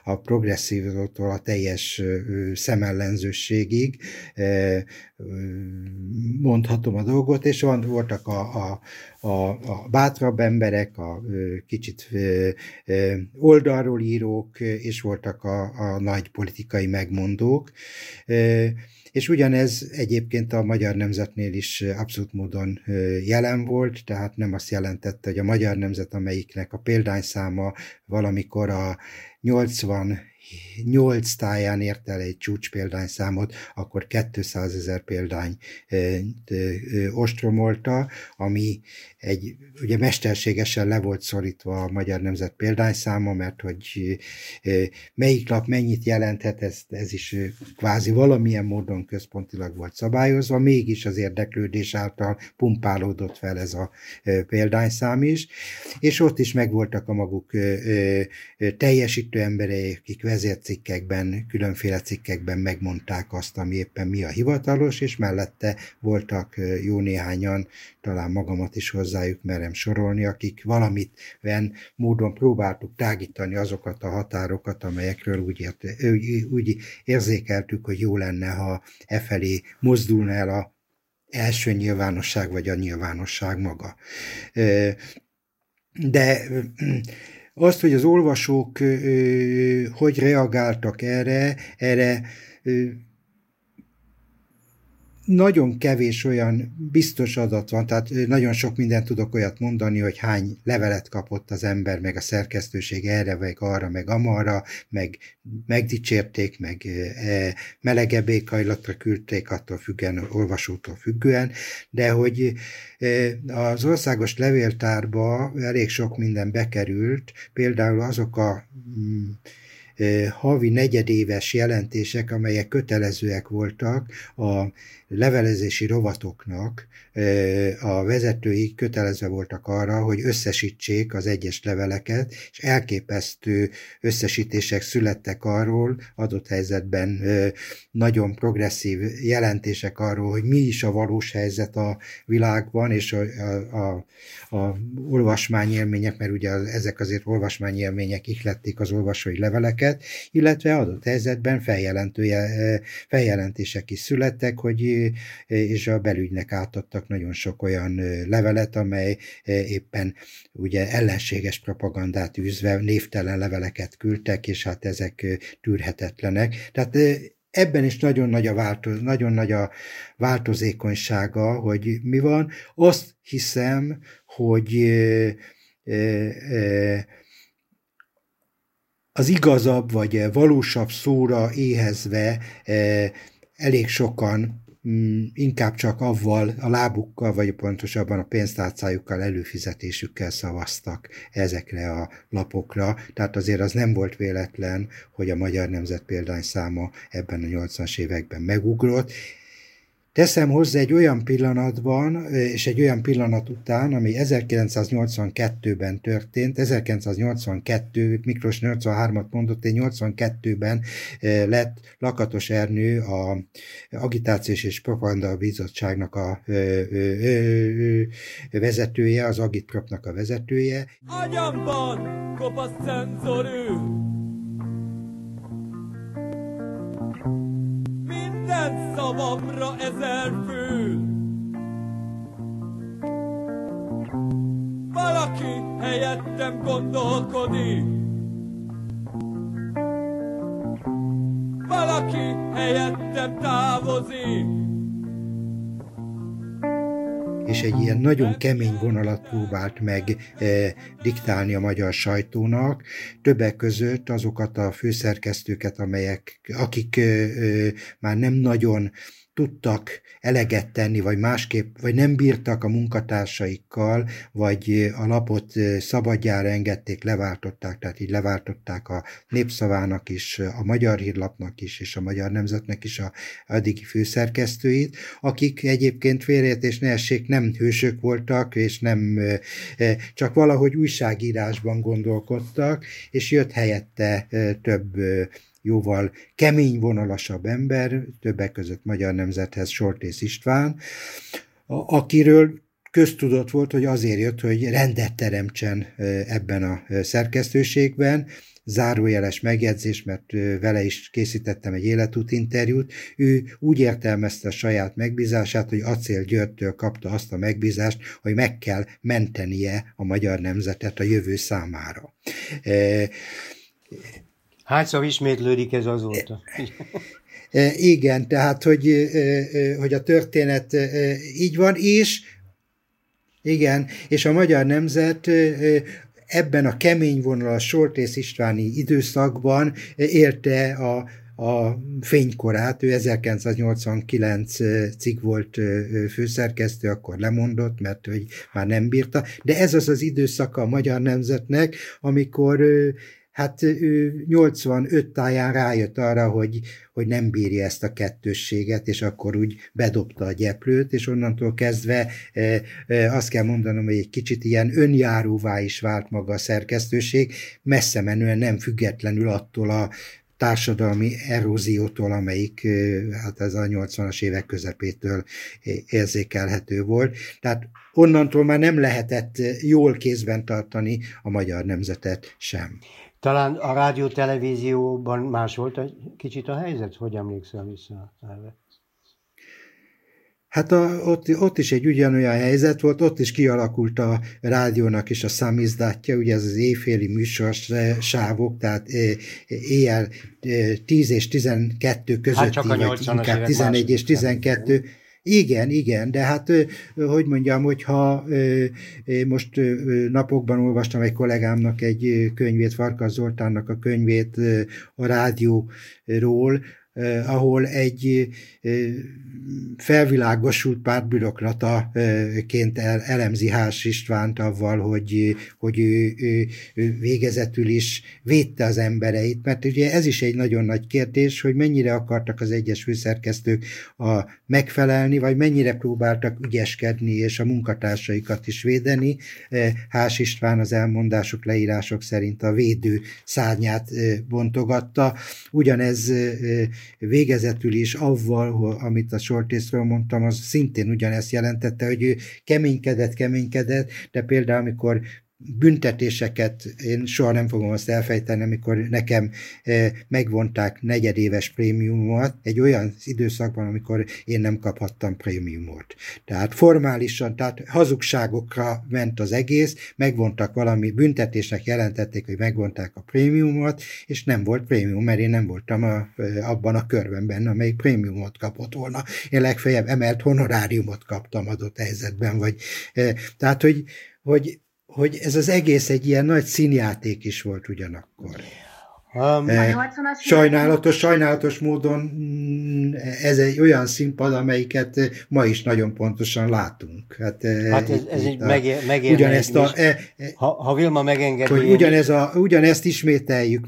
A progresszívtól a teljes szemellenzőségig mondhatom a dolgot, és van, voltak a, a, a, a bátrabb emberek, a kicsit oldalról írók, és voltak a, a nagy politikai megmondók. És ugyanez egyébként a Magyar Nemzetnél is abszolút módon jelen volt, tehát nem azt jelentette, hogy a Magyar Nemzet, amelyiknek a példányszáma valamikor a 80 8 táján ért el egy csúcs példányszámot, akkor 200 ezer példány ostromolta, ami egy, ugye mesterségesen le volt szorítva a Magyar Nemzet példányszáma, mert hogy melyik lap mennyit jelenthet, ez, ez is kvázi valamilyen módon központilag volt szabályozva, mégis az érdeklődés által pumpálódott fel ez a példányszám is, és ott is megvoltak a maguk teljesítő emberei, akik vezércikkekben, különféle cikkekben megmondták azt, ami éppen mi a hivatalos, és mellette voltak jó néhányan, talán magamat is hozzájuk merem sorolni, akik valamit módon próbáltuk tágítani azokat a határokat, amelyekről úgy, ért, úgy érzékeltük, hogy jó lenne, ha e felé mozdulna el a első nyilvánosság, vagy a nyilvánosság maga. De azt, hogy az olvasók hogy reagáltak erre, erre nagyon kevés olyan biztos adat van, tehát nagyon sok mindent tudok olyat mondani, hogy hány levelet kapott az ember, meg a szerkesztőség erre, meg arra, meg amarra, meg megdicsérték, meg e, melegebb éghajlatra küldték, attól függően, olvasótól függően, de hogy az országos levéltárba elég sok minden bekerült, például azok a mm, havi negyedéves jelentések, amelyek kötelezőek voltak a levelezési rovatoknak a vezetői kötelezve voltak arra, hogy összesítsék az egyes leveleket, és elképesztő összesítések születtek arról, adott helyzetben nagyon progresszív jelentések arról, hogy mi is a valós helyzet a világban, és a, a, a, a olvasmányélmények, mert ugye ezek azért olvasmányélmények ihlették az olvasói leveleket, illetve adott helyzetben feljelentője, feljelentések is születtek, hogy és a belügynek átadtak nagyon sok olyan levelet, amely éppen ugye ellenséges propagandát űzve névtelen leveleket küldtek, és hát ezek tűrhetetlenek. Tehát ebben is nagyon nagy a, változ, nagyon nagy a változékonysága, hogy mi van. Azt hiszem, hogy az igazabb vagy valósabb szóra éhezve elég sokan inkább csak avval, a lábukkal, vagy pontosabban a pénztárcájukkal, előfizetésükkel szavaztak ezekre a lapokra. Tehát azért az nem volt véletlen, hogy a Magyar Nemzet példányszáma ebben a 80-as években megugrott, Teszem hozzá egy olyan pillanatban, és egy olyan pillanat után, ami 1982-ben történt, 1982, Miklós 83-at mondott, én 82-ben lett Lakatos Ernő a Agitációs és Propaganda Bizottságnak a vezetője, az Agitpropnak a vezetője. Agyamban kopasz szenzorű, minden szavamra ezer fül. Valaki helyettem gondolkodik. Valaki helyettem távozik és egy ilyen nagyon kemény vonalat próbált meg eh, diktálni a magyar sajtónak, többek között azokat a főszerkesztőket, amelyek, akik eh, eh, már nem nagyon tudtak eleget tenni, vagy másképp, vagy nem bírtak a munkatársaikkal, vagy a lapot szabadjára engedték, leváltották, tehát így leváltották a népszavának is, a Magyar Hírlapnak is, és a Magyar Nemzetnek is a addigi főszerkesztőit, akik egyébként félreértés ne essék, nem hősök voltak, és nem csak valahogy újságírásban gondolkodtak, és jött helyette több jóval kemény vonalasabb ember, többek között Magyar Nemzethez Soltész István, akiről köztudott volt, hogy azért jött, hogy rendet teremtsen ebben a szerkesztőségben, zárójeles megjegyzés, mert vele is készítettem egy életút interjút. Ő úgy értelmezte a saját megbízását, hogy Acél Györgytől kapta azt a megbízást, hogy meg kell mentenie a magyar nemzetet a jövő számára. Hányszor ismétlődik ez azóta? E, igen, tehát, hogy, e, e, hogy a történet így van, és igen, és a magyar nemzet ebben a kemény vonal a Soltész Istváni időszakban érte a, a fénykorát, ő 1989 cikk volt főszerkesztő, akkor lemondott, mert hogy már nem bírta, de ez az az időszaka a magyar nemzetnek, amikor hát ő 85 táján rájött arra, hogy, hogy nem bírja ezt a kettősséget, és akkor úgy bedobta a gyeplőt, és onnantól kezdve e, e, azt kell mondanom, hogy egy kicsit ilyen önjáróvá is vált maga a szerkesztőség, messze menően nem függetlenül attól a társadalmi eróziótól, amelyik hát ez a 80-as évek közepétől érzékelhető volt. Tehát onnantól már nem lehetett jól kézben tartani a magyar nemzetet sem. Talán a rádió televízióban más volt egy kicsit a helyzet? Hogy emlékszel vissza erre? Hát a, ott, ott is egy ugyanolyan helyzet volt, ott is kialakult a rádiónak is a szamizdátja, ugye ez az éjféli műsors sávok, tehát éjjel 10 és 12 közötti, hát csak a vagy inkább 11 és 12, más. Igen, igen, de hát, hogy mondjam, hogyha most napokban olvastam egy kollégámnak egy könyvét, Farkas Zoltánnak a könyvét a rádióról, ahol egy felvilágosult pártbürokrataként elemzi Hás Istvánt avval, hogy, hogy ő, ő, ő végezetül is védte az embereit, mert ugye ez is egy nagyon nagy kérdés, hogy mennyire akartak az egyes főszerkesztők a megfelelni, vagy mennyire próbáltak ügyeskedni és a munkatársaikat is védeni. Hás István az elmondások, leírások szerint a védő szárnyát bontogatta. Ugyanez végezetül is avval, amit a sortészről mondtam, az szintén ugyanezt jelentette, hogy ő keménykedett, keménykedett, de például amikor büntetéseket, én soha nem fogom azt elfejteni, amikor nekem eh, megvonták negyedéves prémiumot, egy olyan időszakban, amikor én nem kaphattam prémiumot. Tehát formálisan, tehát hazugságokra ment az egész, megvontak valami büntetésnek jelentették, hogy megvonták a prémiumot, és nem volt prémium, mert én nem voltam a, eh, abban a körben benne, amelyik prémiumot kapott volna. Én legfeljebb emelt honoráriumot kaptam adott helyzetben, vagy eh, tehát, hogy, hogy hogy ez az egész egy ilyen nagy színjáték is volt ugyanakkor. Um, sajnálatos, sajnálatos módon mm, ez egy olyan színpad, amelyiket ma is nagyon pontosan látunk. Hát, hát ez, ez egy megér, megér ugyanezt a, e, e, ha, ha Vilma megengedi. Hogy ugyanez a, ugyanezt ismételjük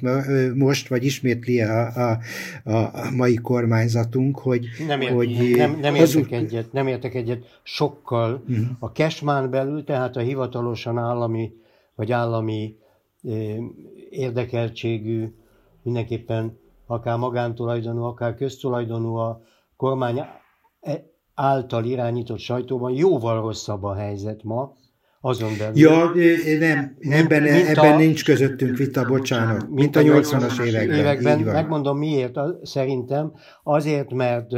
most, vagy ismétli a, a, a mai kormányzatunk, hogy... Nem, ért, hogy nem, nem, értek egyet, nem értek egyet sokkal. Uh-huh. A Cashman belül, tehát a hivatalosan állami, vagy állami érdekeltségű, mindenképpen akár magántulajdonú, akár köztulajdonú a kormány e- által irányított sajtóban jóval rosszabb a helyzet ma, azon belül. Ja, nem, ebben, mint ebben a, nincs közöttünk vita, bocsánat, mint, mint a 80-as években. években megmondom miért, szerintem azért, mert,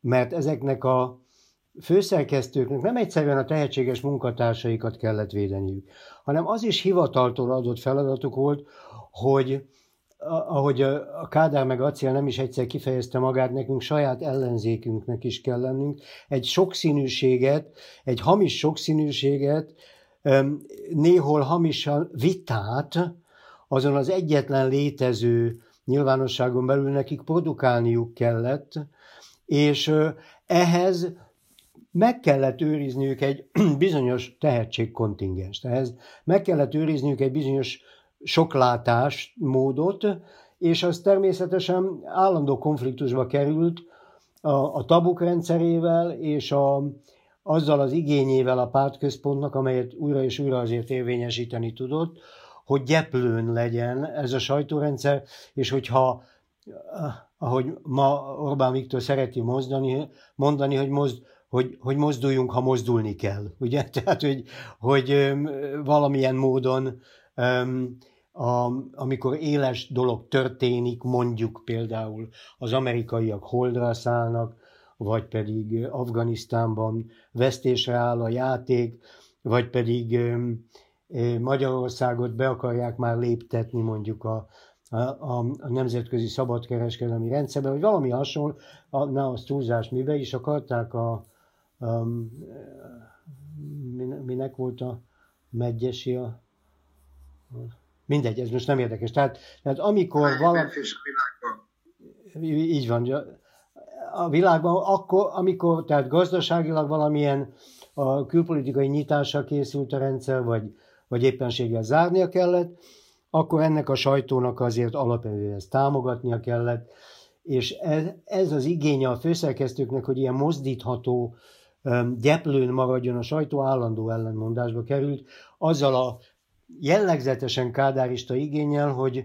mert ezeknek a főszerkesztőknek nem egyszerűen a tehetséges munkatársaikat kellett védeniük, hanem az is hivataltól adott feladatuk volt, hogy ahogy a Kádár meg Acél nem is egyszer kifejezte magát, nekünk saját ellenzékünknek is kell lennünk. Egy sokszínűséget, egy hamis sokszínűséget, néhol hamis vitát, azon az egyetlen létező nyilvánosságon belül nekik produkálniuk kellett, és ehhez meg kellett őrizniük egy bizonyos tehetségkontingenst. Ehhez meg kellett őrizniük egy bizonyos soklátás módot, és az természetesen állandó konfliktusba került a, a tabuk rendszerével és a, azzal az igényével a pártközpontnak, amelyet újra és újra azért érvényesíteni tudott, hogy gyeplőn legyen ez a sajtórendszer, és hogyha ahogy ma Orbán Viktor szereti mozdani, mondani, hogy, mozd, hogy, hogy mozduljunk, ha mozdulni kell. Ugye? Tehát, hogy, hogy valamilyen módon amikor éles dolog történik, mondjuk például az amerikaiak holdra szállnak, vagy pedig Afganisztánban vesztésre áll a játék, vagy pedig Magyarországot be akarják már léptetni mondjuk a, a, a nemzetközi szabadkereskedelmi rendszerbe, vagy valami hasonló, a, ne az túlzás, mibe is akarták a, a minek volt a megyesi a, a Mindegy, ez most nem érdekes. Tehát, tehát amikor valami... Így van. A világban akkor, amikor, tehát gazdaságilag valamilyen a külpolitikai nyitásra készült a rendszer, vagy, vagy éppenséggel zárnia kellett, akkor ennek a sajtónak azért alapvetően ezt támogatnia kellett, és ez, ez az igénye a főszerkesztőknek, hogy ilyen mozdítható gyeplőn maradjon a sajtó, állandó ellenmondásba került, azzal a jellegzetesen kádárista igényel, hogy,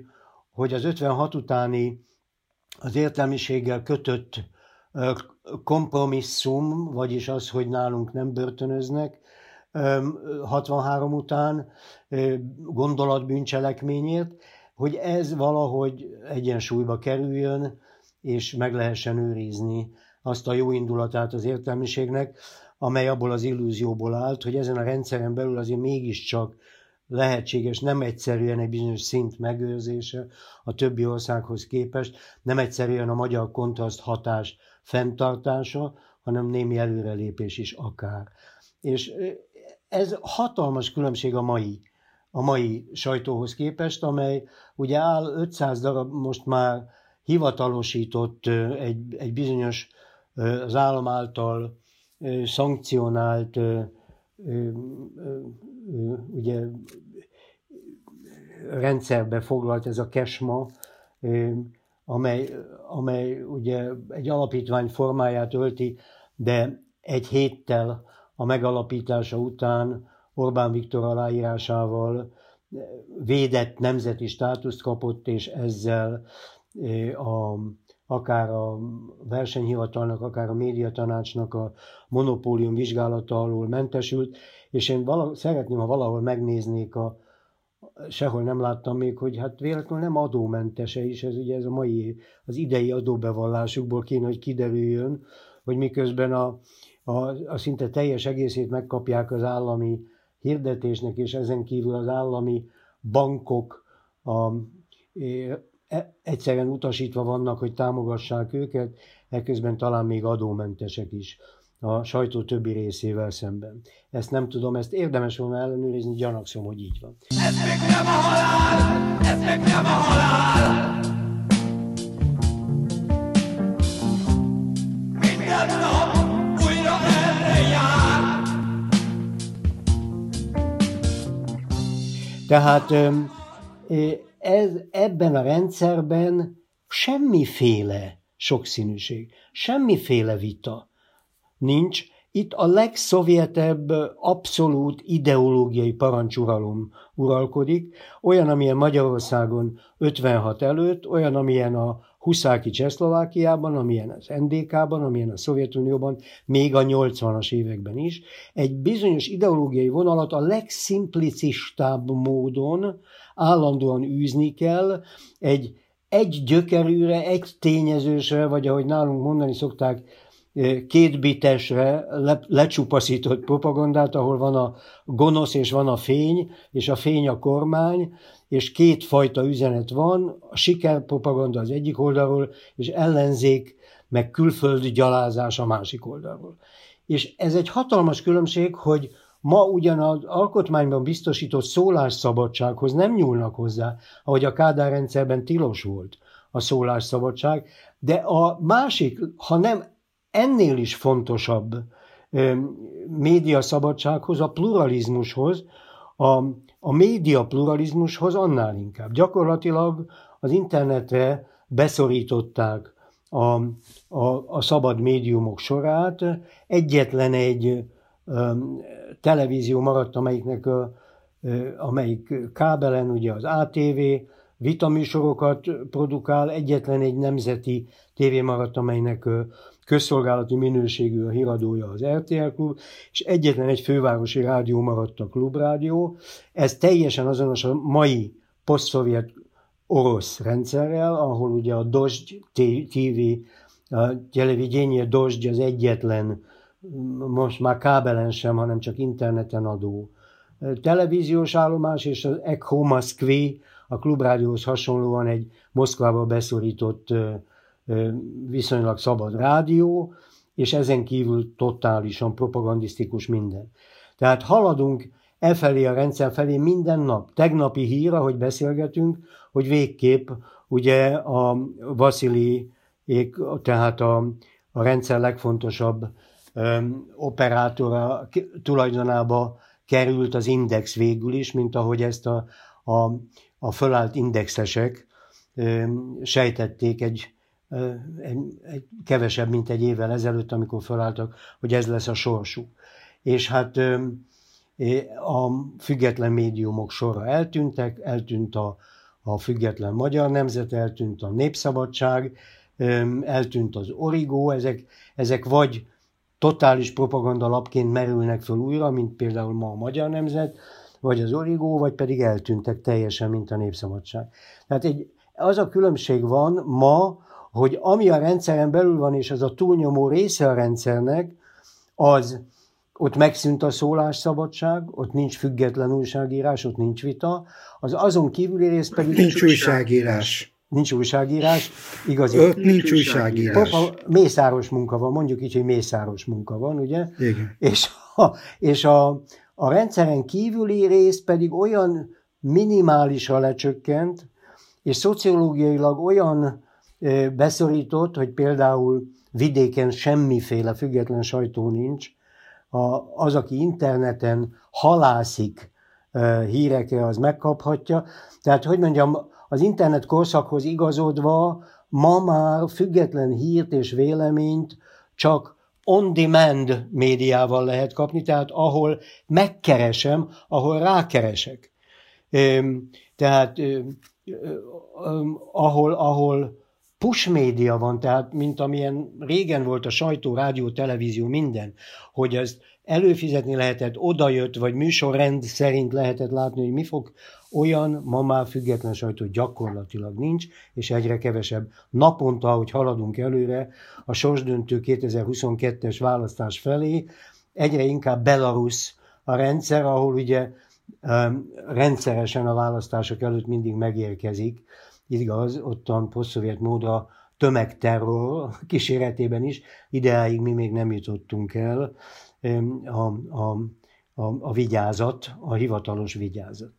hogy az 56 utáni az értelmiséggel kötött kompromisszum, vagyis az, hogy nálunk nem börtönöznek, 63 után gondolatbűncselekményért, hogy ez valahogy egyensúlyba kerüljön, és meg lehessen őrizni azt a jó indulatát az értelmiségnek, amely abból az illúzióból állt, hogy ezen a rendszeren belül azért mégiscsak lehetséges nem egyszerűen egy bizonyos szint megőrzése a többi országhoz képest, nem egyszerűen a magyar kontraszt hatás fenntartása, hanem némi előrelépés is akár. És ez hatalmas különbség a mai, a mai sajtóhoz képest, amely ugye áll 500 darab most már hivatalosított egy, egy bizonyos az állam által szankcionált ugye rendszerbe foglalt ez a kesma, amely, amely ugye egy alapítvány formáját ölti, de egy héttel a megalapítása után Orbán Viktor aláírásával védett nemzeti státuszt kapott, és ezzel a, akár a versenyhivatalnak, akár a médiatanácsnak a monopólium vizsgálata alól mentesült, és én vala, szeretném, ha valahol megnéznék a, sehol nem láttam még, hogy hát véletlenül nem adómentese is, ez ugye ez a mai, az idei adóbevallásukból kéne, hogy kiderüljön, hogy miközben a, a, a szinte teljes egészét megkapják az állami hirdetésnek, és ezen kívül az állami bankok a, E, egyszerűen utasítva vannak, hogy támogassák őket, ekközben talán még adómentesek is a sajtó többi részével szemben. Ezt nem tudom, ezt érdemes volna ellenőrizni, gyanakszom, hogy így van. Ez még nem a halál, ez még nem a halál. Minden nap újra erre jár. Tehát ez, ebben a rendszerben semmiféle sokszínűség, semmiféle vita nincs. Itt a legszovjetebb abszolút ideológiai parancsuralom uralkodik, olyan, amilyen Magyarországon 56 előtt, olyan, amilyen a Huszáki Csehszlovákiában, amilyen az NDK-ban, amilyen a Szovjetunióban, még a 80-as években is, egy bizonyos ideológiai vonalat a legszimplicistább módon állandóan űzni kell, egy egy gyökerűre, egy tényezősre, vagy ahogy nálunk mondani szokták, két bitesre le, lecsupaszított propagandát, ahol van a gonosz és van a fény, és a fény a kormány, és kétfajta üzenet van, a sikerpropaganda az egyik oldalról, és ellenzék, meg külföldi gyalázás a másik oldalról. És ez egy hatalmas különbség, hogy ma ugyan az alkotmányban biztosított szólásszabadsághoz nem nyúlnak hozzá, ahogy a Kádár rendszerben tilos volt a szólásszabadság, de a másik, ha nem ennél is fontosabb média szabadsághoz, a pluralizmushoz, a, a média pluralizmushoz annál inkább. Gyakorlatilag az internetre beszorították a, a, a szabad médiumok sorát. Egyetlen egy televízió maradt, amelyiknek a, amelyik kábelen, ugye az ATV, vitaműsorokat produkál, egyetlen egy nemzeti tévé maradt, amelynek közszolgálati minőségű a híradója az RTL Klub, és egyetlen egy fővárosi rádió maradt a Klubrádió. Ez teljesen azonos a mai posztszovjet orosz rendszerrel, ahol ugye a Dozsd TV, a televidénye Dozsd az egyetlen, most már kábelen sem, hanem csak interneten adó televíziós állomás, és az Echo Moszkvi, a klubrádióhoz hasonlóan egy Moszkvába beszorított viszonylag szabad rádió, és ezen kívül totálisan propagandisztikus minden. Tehát haladunk e felé a rendszer felé minden nap. Tegnapi hír, ahogy beszélgetünk, hogy végképp ugye a Vasili, tehát a, a rendszer legfontosabb operátora tulajdonába került az Index végül is, mint ahogy ezt a, a, a fölállt indexesek sejtették egy egy, egy, kevesebb, mint egy évvel ezelőtt, amikor felálltak, hogy ez lesz a sorsuk. És hát a független médiumok sorra eltűntek, eltűnt a, a független magyar nemzet, eltűnt a népszabadság, eltűnt az origó, ezek, ezek vagy totális propaganda lapként merülnek föl újra, mint például ma a magyar nemzet, vagy az origó, vagy pedig eltűntek teljesen, mint a népszabadság. Tehát egy, az a különbség van ma, hogy ami a rendszeren belül van, és az a túlnyomó része a rendszernek, az ott megszűnt a szólásszabadság, ott nincs független újságírás, ott nincs vita, az azon kívüli rész pedig... Nincs újságírás. Nincs újságírás, igazi. Ott nincs újságírás. Popa, mészáros munka van, mondjuk így, hogy mészáros munka van, ugye? Igen. És, a, és a, a rendszeren kívüli rész pedig olyan minimálisra lecsökkent, és szociológiailag olyan beszorított, hogy például vidéken semmiféle független sajtó nincs, az, aki interneten halászik hírekre, az megkaphatja. Tehát, hogy mondjam, az internet korszakhoz igazodva ma már független hírt és véleményt csak on-demand médiával lehet kapni, tehát ahol megkeresem, ahol rákeresek. Tehát ahol, ahol push média van, tehát mint amilyen régen volt a sajtó, rádió, televízió, minden, hogy ezt előfizetni lehetett, odajött, vagy műsorrend szerint lehetett látni, hogy mi fog, olyan ma már független sajtó gyakorlatilag nincs, és egyre kevesebb. Naponta, ahogy haladunk előre, a sorsdöntő 2022-es választás felé, egyre inkább Belarus a rendszer, ahol ugye rendszeresen a választások előtt mindig megérkezik igaz, ottan posztszovjet módra tömegterror kíséretében is, ideáig mi még nem jutottunk el a, a, a, a vigyázat, a hivatalos vigyázat.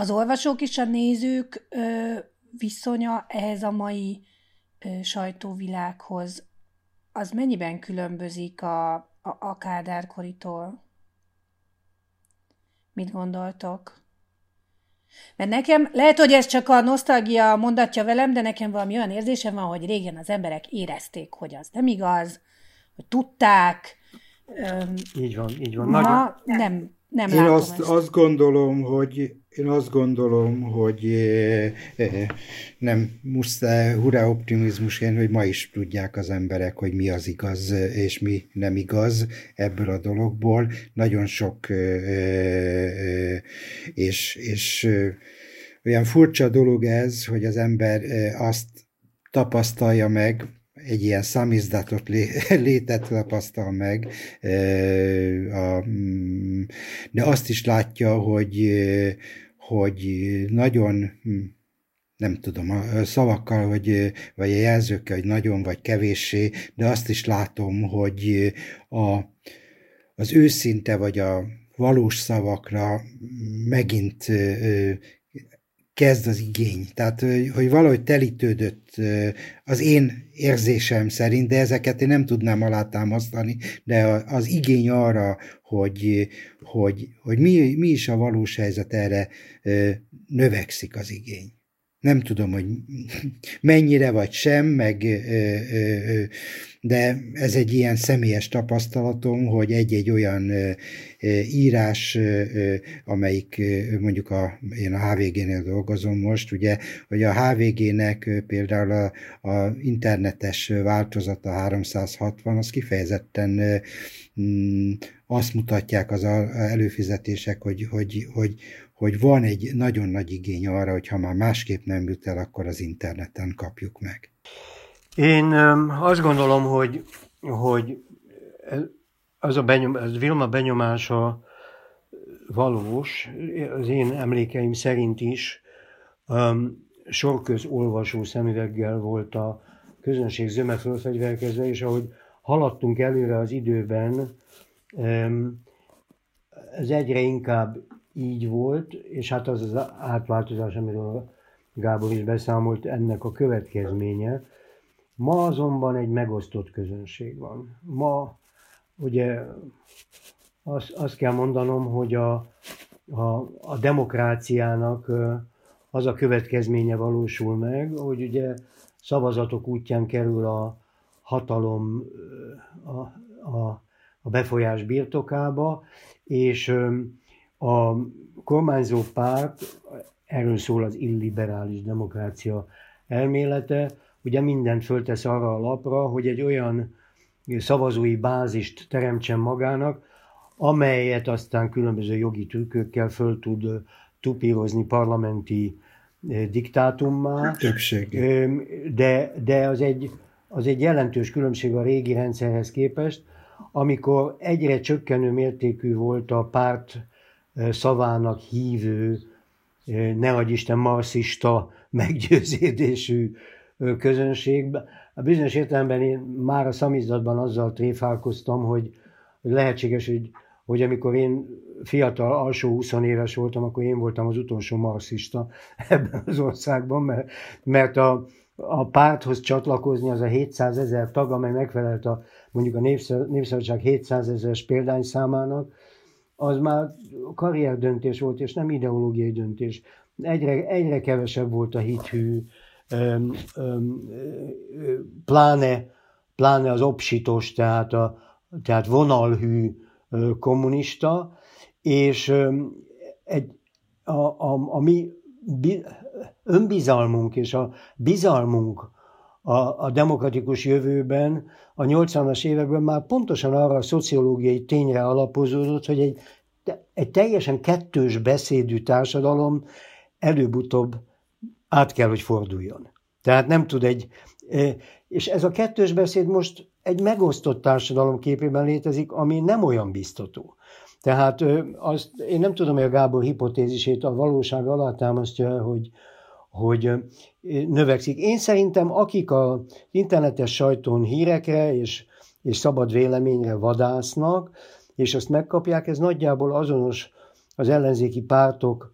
Az olvasók és a nézők ö, viszonya ehhez a mai ö, sajtóvilághoz, az mennyiben különbözik a, a, a Kádárkoritól? Mit gondoltok? Mert nekem, lehet, hogy ez csak a nosztalgia mondatja velem, de nekem valami olyan érzésem van, hogy régen az emberek érezték, hogy az nem igaz, hogy tudták. Így van, így van. Ma Nagyon... nem, nem Én azt, ezt. azt gondolom, hogy én azt gondolom, hogy eh, eh, nem muszáj hurrá optimizmusként, hogy ma is tudják az emberek, hogy mi az igaz és mi nem igaz ebből a dologból. Nagyon sok eh, és, és olyan furcsa dolog ez, hogy az ember azt tapasztalja meg, egy ilyen számizdatot létet tapasztal meg, mm, de azt is látja, hogy, hogy nagyon hm, nem tudom, a szavakkal, vagy, vagy a jelzőkkel, hogy nagyon vagy kevéssé, de azt is látom, hogy a, az őszinte vagy a valós szavakra megint kezd az igény. Tehát, hogy valahogy telítődött az én érzésem szerint, de ezeket én nem tudnám alátámasztani, de az igény arra, hogy, hogy, hogy mi, mi is a valós helyzet, erre növekszik az igény nem tudom, hogy mennyire vagy sem, meg, de ez egy ilyen személyes tapasztalatom, hogy egy-egy olyan írás, amelyik mondjuk a, én a HVG-nél dolgozom most, ugye, hogy a HVG-nek például a, a internetes változata 360, az kifejezetten mm, azt mutatják az előfizetések, hogy, hogy, hogy, hogy van egy nagyon nagy igény arra, hogy ha már másképp nem jut el, akkor az interneten kapjuk meg. Én azt gondolom, hogy, hogy az a benyom, az Vilma benyomása valós, az én emlékeim szerint is um, sorköz olvasó szemüveggel volt a közönség zöme fölfegyverkezve, és ahogy haladtunk előre az időben, ez egyre inkább így volt, és hát az az átváltozás, amiről Gábor is beszámolt, ennek a következménye. Ma azonban egy megosztott közönség van. Ma ugye azt, azt kell mondanom, hogy a, a, a demokráciának az a következménye valósul meg, hogy ugye szavazatok útján kerül a hatalom a, a, a befolyás birtokába, és a kormányzó párt, erről szól az illiberális demokrácia elmélete, ugye mindent föltesz arra a lapra, hogy egy olyan szavazói bázist teremtsen magának, amelyet aztán különböző jogi trükkökkel föl tud tupírozni parlamenti diktátummá. Többség. De, de az, egy, az egy jelentős különbség a régi rendszerhez képest, amikor egyre csökkenő mértékű volt a párt szavának hívő, ne Isten marxista meggyőződésű közönségbe. A bizonyos értelemben én már a szamizdatban azzal tréfálkoztam, hogy lehetséges, hogy, hogy amikor én fiatal, alsó 20 éves voltam, akkor én voltam az utolsó marxista ebben az országban, mert, mert a, a párthoz csatlakozni az a 700 ezer tag, amely megfelelt a, mondjuk a Népszabadság 700 ezeres példányszámának, az már karrierdöntés volt, és nem ideológiai döntés. Egyre, egyre kevesebb volt a hithű, öm, öm, pláne, pláne az obsitos, tehát, a, tehát vonalhű kommunista, és egy, a, a, a mi önbizalmunk és a bizalmunk a, a demokratikus jövőben a 80-as években már pontosan arra a szociológiai tényre alapozódott, hogy egy, egy teljesen kettős beszédű társadalom előbb-utóbb át kell, hogy forduljon. Tehát nem tud egy... E, és ez a kettős beszéd most egy megosztott társadalom képében létezik, ami nem olyan biztató. Tehát azt, én nem tudom, hogy a Gábor hipotézisét a valóság alátámasztja, hogy, hogy növekszik. Én szerintem, akik az internetes sajtón hírekre és, és szabad véleményre vadásznak, és azt megkapják, ez nagyjából azonos az ellenzéki pártok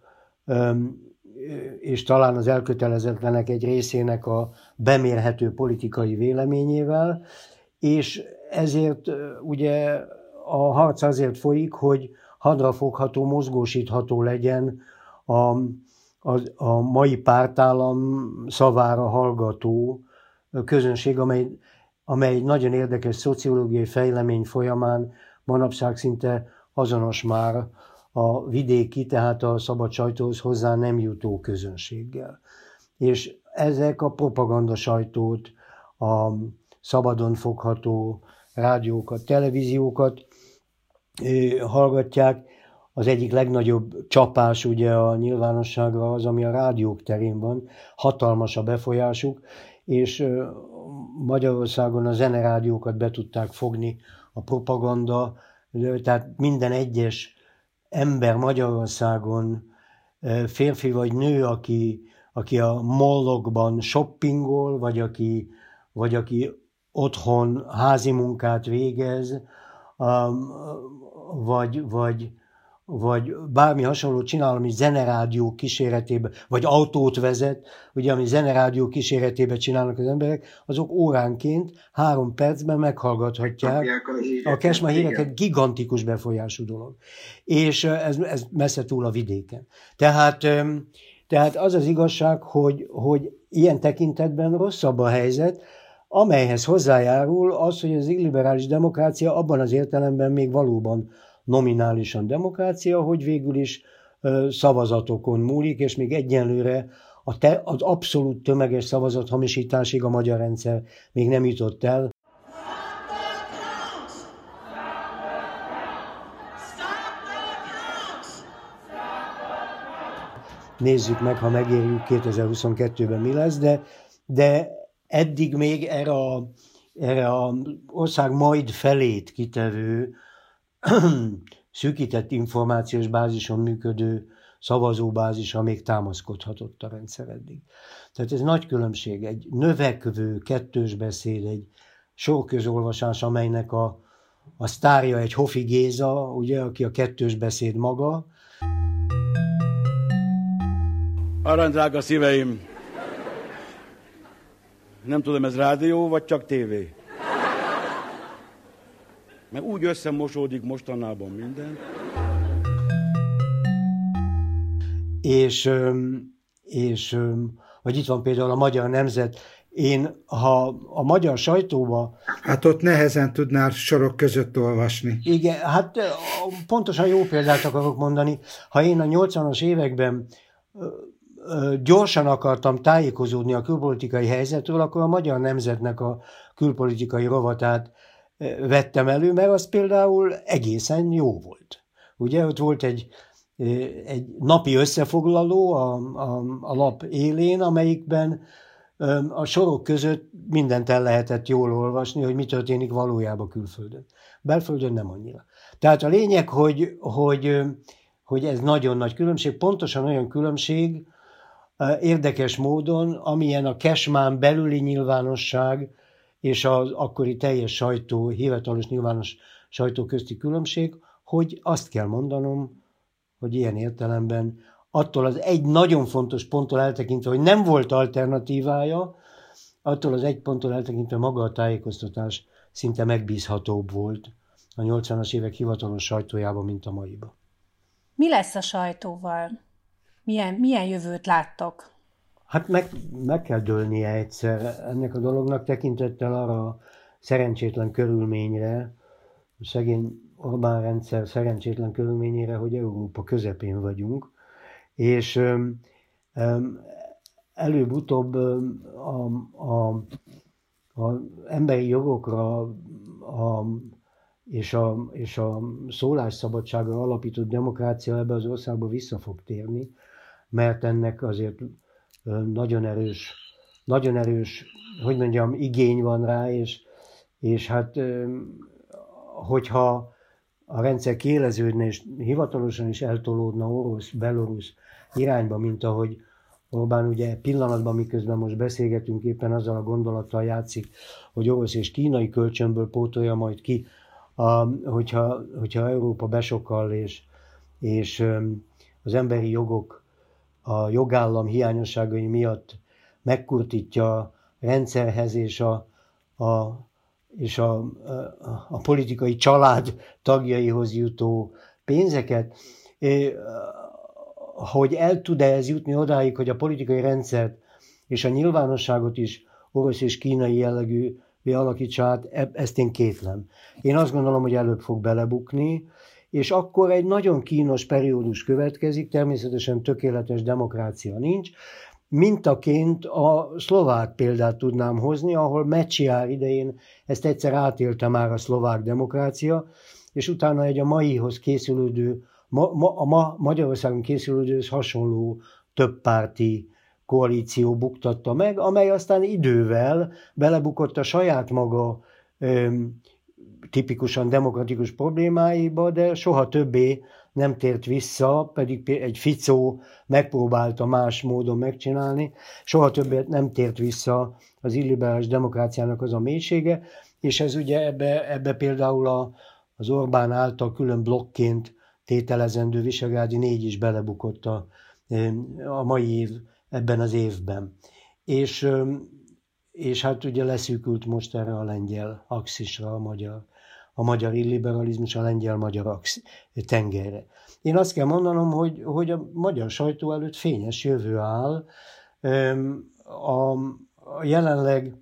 és talán az elkötelezetlenek egy részének a bemérhető politikai véleményével, és ezért ugye a harc azért folyik, hogy hadrafogható, mozgósítható legyen a, a, a mai pártállam szavára hallgató közönség, amely, amely egy nagyon érdekes szociológiai fejlemény folyamán manapság szinte azonos már a vidéki, tehát a szabad sajtóhoz hozzá nem jutó közönséggel. És ezek a propaganda sajtót, a szabadon fogható rádiókat, televíziókat hallgatják. Az egyik legnagyobb csapás ugye a nyilvánosságra az, ami a rádiók terén van. Hatalmas a befolyásuk, és Magyarországon a zenerádiókat be tudták fogni a propaganda, tehát minden egyes ember Magyarországon, férfi vagy nő, aki, aki a mollokban shoppingol, vagy aki, vagy aki otthon házi munkát végez, vagy, vagy, vagy bármi hasonlót csinál, ami zenerádió kíséretében, vagy autót vezet, ugye, ami zenerádió kíséretében csinálnak az emberek, azok óránként három percben meghallgathatják a, a Kesma híreket, gigantikus befolyású dolog. És ez, ez messze túl a vidéken. Tehát, tehát az az igazság, hogy, hogy ilyen tekintetben rosszabb a helyzet, amelyhez hozzájárul az, hogy az illiberális demokrácia abban az értelemben még valóban nominálisan demokrácia, hogy végül is szavazatokon múlik, és még egyenlőre a te, az abszolút tömeges szavazathamisításig a magyar rendszer még nem jutott el. Nézzük meg, ha megérjük 2022-ben mi lesz, de, de eddig még erre a, erre a ország majd felét kitevő szűkített információs bázison működő szavazóbázisa még támaszkodhatott a rendszer eddig. Tehát ez nagy különbség, egy növekvő kettős beszéd, egy sorközolvasás, amelynek a, a sztárja egy Hofi Géza, ugye, aki a kettős beszéd maga. Aranydrága szíveim! Nem tudom, ez rádió, vagy csak tévé? Mert úgy összemosódik mostanában minden. És, és vagy itt van például a Magyar Nemzet, én, ha a magyar sajtóba... Hát ott nehezen tudnál sorok között olvasni. Igen, hát pontosan jó példát akarok mondani. Ha én a 80-as években gyorsan akartam tájékozódni a külpolitikai helyzetről, akkor a Magyar Nemzetnek a külpolitikai rovatát vettem elő, mert az például egészen jó volt. Ugye ott volt egy, egy napi összefoglaló a, a, a lap élén, amelyikben a sorok között mindent el lehetett jól olvasni, hogy mi történik valójában külföldön. Belföldön nem annyira. Tehát a lényeg, hogy, hogy, hogy ez nagyon nagy különbség, pontosan olyan különbség, érdekes módon, amilyen a Kesmán belüli nyilvánosság és az akkori teljes sajtó, hivatalos nyilvános sajtó közti különbség, hogy azt kell mondanom, hogy ilyen értelemben attól az egy nagyon fontos ponttól eltekintve, hogy nem volt alternatívája, attól az egy ponttól eltekintve maga a tájékoztatás szinte megbízhatóbb volt a 80-as évek hivatalos sajtójában, mint a maiba. Mi lesz a sajtóval? Milyen, milyen jövőt láttok? Hát meg, meg kell dőlnie egyszer ennek a dolognak tekintettel arra a szerencsétlen körülményre, a szegény Orbán rendszer szerencsétlen körülményére, hogy Európa közepén vagyunk, és öm, előbb-utóbb a, a, a emberi jogokra a, és, a, és a szólásszabadságra alapított demokrácia ebbe az országba vissza fog térni, mert ennek azért nagyon erős, nagyon erős, hogy mondjam, igény van rá, és, és hát hogyha a rendszer kéleződne, és hivatalosan is eltolódna orosz, belorusz irányba, mint ahogy Orbán ugye pillanatban, miközben most beszélgetünk, éppen azzal a gondolattal játszik, hogy orosz és kínai kölcsönből pótolja majd ki, a, hogyha, hogyha Európa besokkal, és, és az emberi jogok a jogállam hiányosságai miatt megkurtítja a rendszerhez és a, a, és a, a, a politikai család tagjaihoz jutó pénzeket, hogy el tud-e ez jutni odáig, hogy a politikai rendszert és a nyilvánosságot is orosz és kínai jellegű alakítsa át, e, ezt én kétlem. Én azt gondolom, hogy előbb fog belebukni, és akkor egy nagyon kínos periódus következik, természetesen tökéletes demokrácia nincs, Mintaként a szlovák példát tudnám hozni, ahol Mecsiár idején ezt egyszer átélte már a szlovák demokrácia, és utána egy a maihoz készülődő, ma, ma, a ma Magyarországon készülődő hasonló többpárti koalíció buktatta meg, amely aztán idővel belebukott a saját maga öm, tipikusan demokratikus problémáiba, de soha többé nem tért vissza, pedig egy Ficó megpróbálta más módon megcsinálni, soha többet nem tért vissza az illiberális demokráciának az a mélysége, és ez ugye ebbe, ebbe például a, az Orbán által külön blokként tételezendő Visegrádi négy is belebukott a, a mai év, ebben az évben. És, és hát ugye leszűkült most erre a lengyel axisra a magyar a magyar illiberalizmus a lengyel-magyar tengerre. Én azt kell mondanom, hogy, hogy a magyar sajtó előtt fényes jövő áll. A, a jelenleg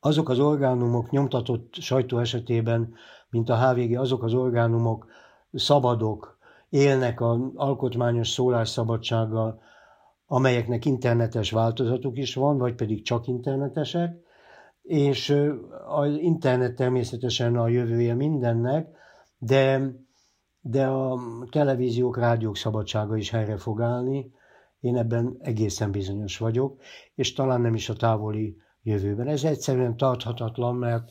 azok az orgánumok nyomtatott sajtó esetében, mint a HVG, azok az orgánumok szabadok, élnek az alkotmányos szólásszabadsággal, amelyeknek internetes változatuk is van, vagy pedig csak internetesek, és az internet természetesen a jövője mindennek, de, de a televíziók, rádiók szabadsága is helyre fog állni. Én ebben egészen bizonyos vagyok, és talán nem is a távoli jövőben. Ez egyszerűen tarthatatlan, mert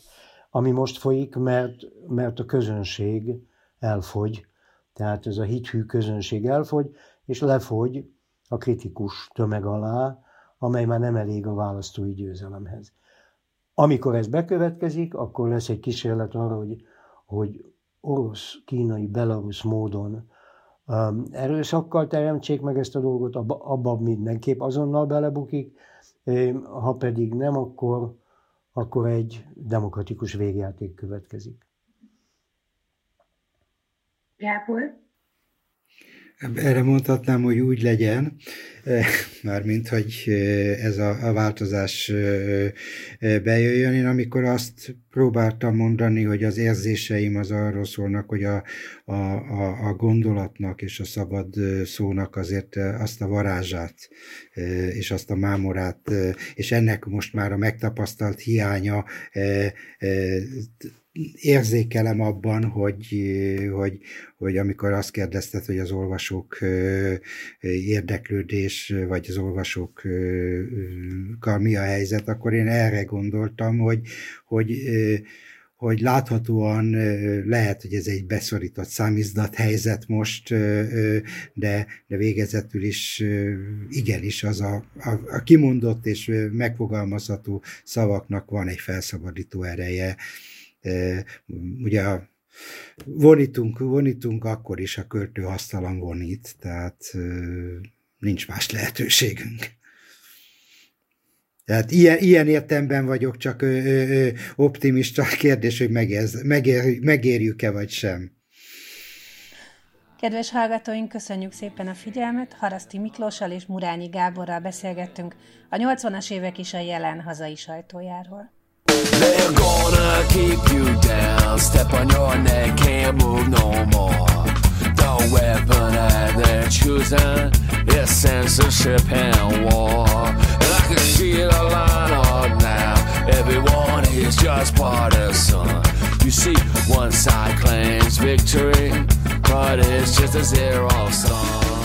ami most folyik, mert, mert a közönség elfogy, tehát ez a hithű közönség elfogy, és lefogy a kritikus tömeg alá, amely már nem elég a választói győzelemhez. Amikor ez bekövetkezik, akkor lesz egy kísérlet arra, hogy, hogy orosz, kínai, belarusz módon um, erőszakkal teremtsék meg ezt a dolgot, abba, abba mindenképp azonnal belebukik, um, ha pedig nem, akkor, akkor egy demokratikus végjáték következik. Gábor? Erre mondhatnám, hogy úgy legyen, eh, mármint, hogy eh, ez a, változás eh, bejöjjön. Én amikor azt próbáltam mondani, hogy az érzéseim az arról szólnak, hogy a, a, a, a gondolatnak és a szabad szónak azért azt a varázsát és azt a mámorát, és ennek most már a megtapasztalt hiánya érzékelem abban, hogy, hogy, hogy amikor azt kérdezted, hogy az olvasók érdeklődés, vagy az olvasókkal mi a helyzet, akkor én erre gondoltam, hogy, hogy hogy láthatóan lehet, hogy ez egy beszorított számizdat helyzet most, de, de végezetül is igenis az a, a, a kimondott és megfogalmazható szavaknak van egy felszabadító ereje, Ugye vonítunk, vonítunk akkor is a költő hasztalan vonít, tehát nincs más lehetőségünk. Tehát ilyen, ilyen értemben vagyok csak ö, ö, optimista. Kérdés, hogy megér, megér, megérjük-e vagy sem. Kedves hallgatóink, köszönjük szépen a figyelmet. Haraszti Miklóssal és Murányi Gáborral beszélgettünk a 80-as évek is a jelen hazai sajtójáról. They're gonna keep you down, step on your neck, can't move no more. The weapon that they're choosing is censorship and war. And I can see the line up now, everyone is just partisan. You see, one side claims victory, but it's just a zero sum.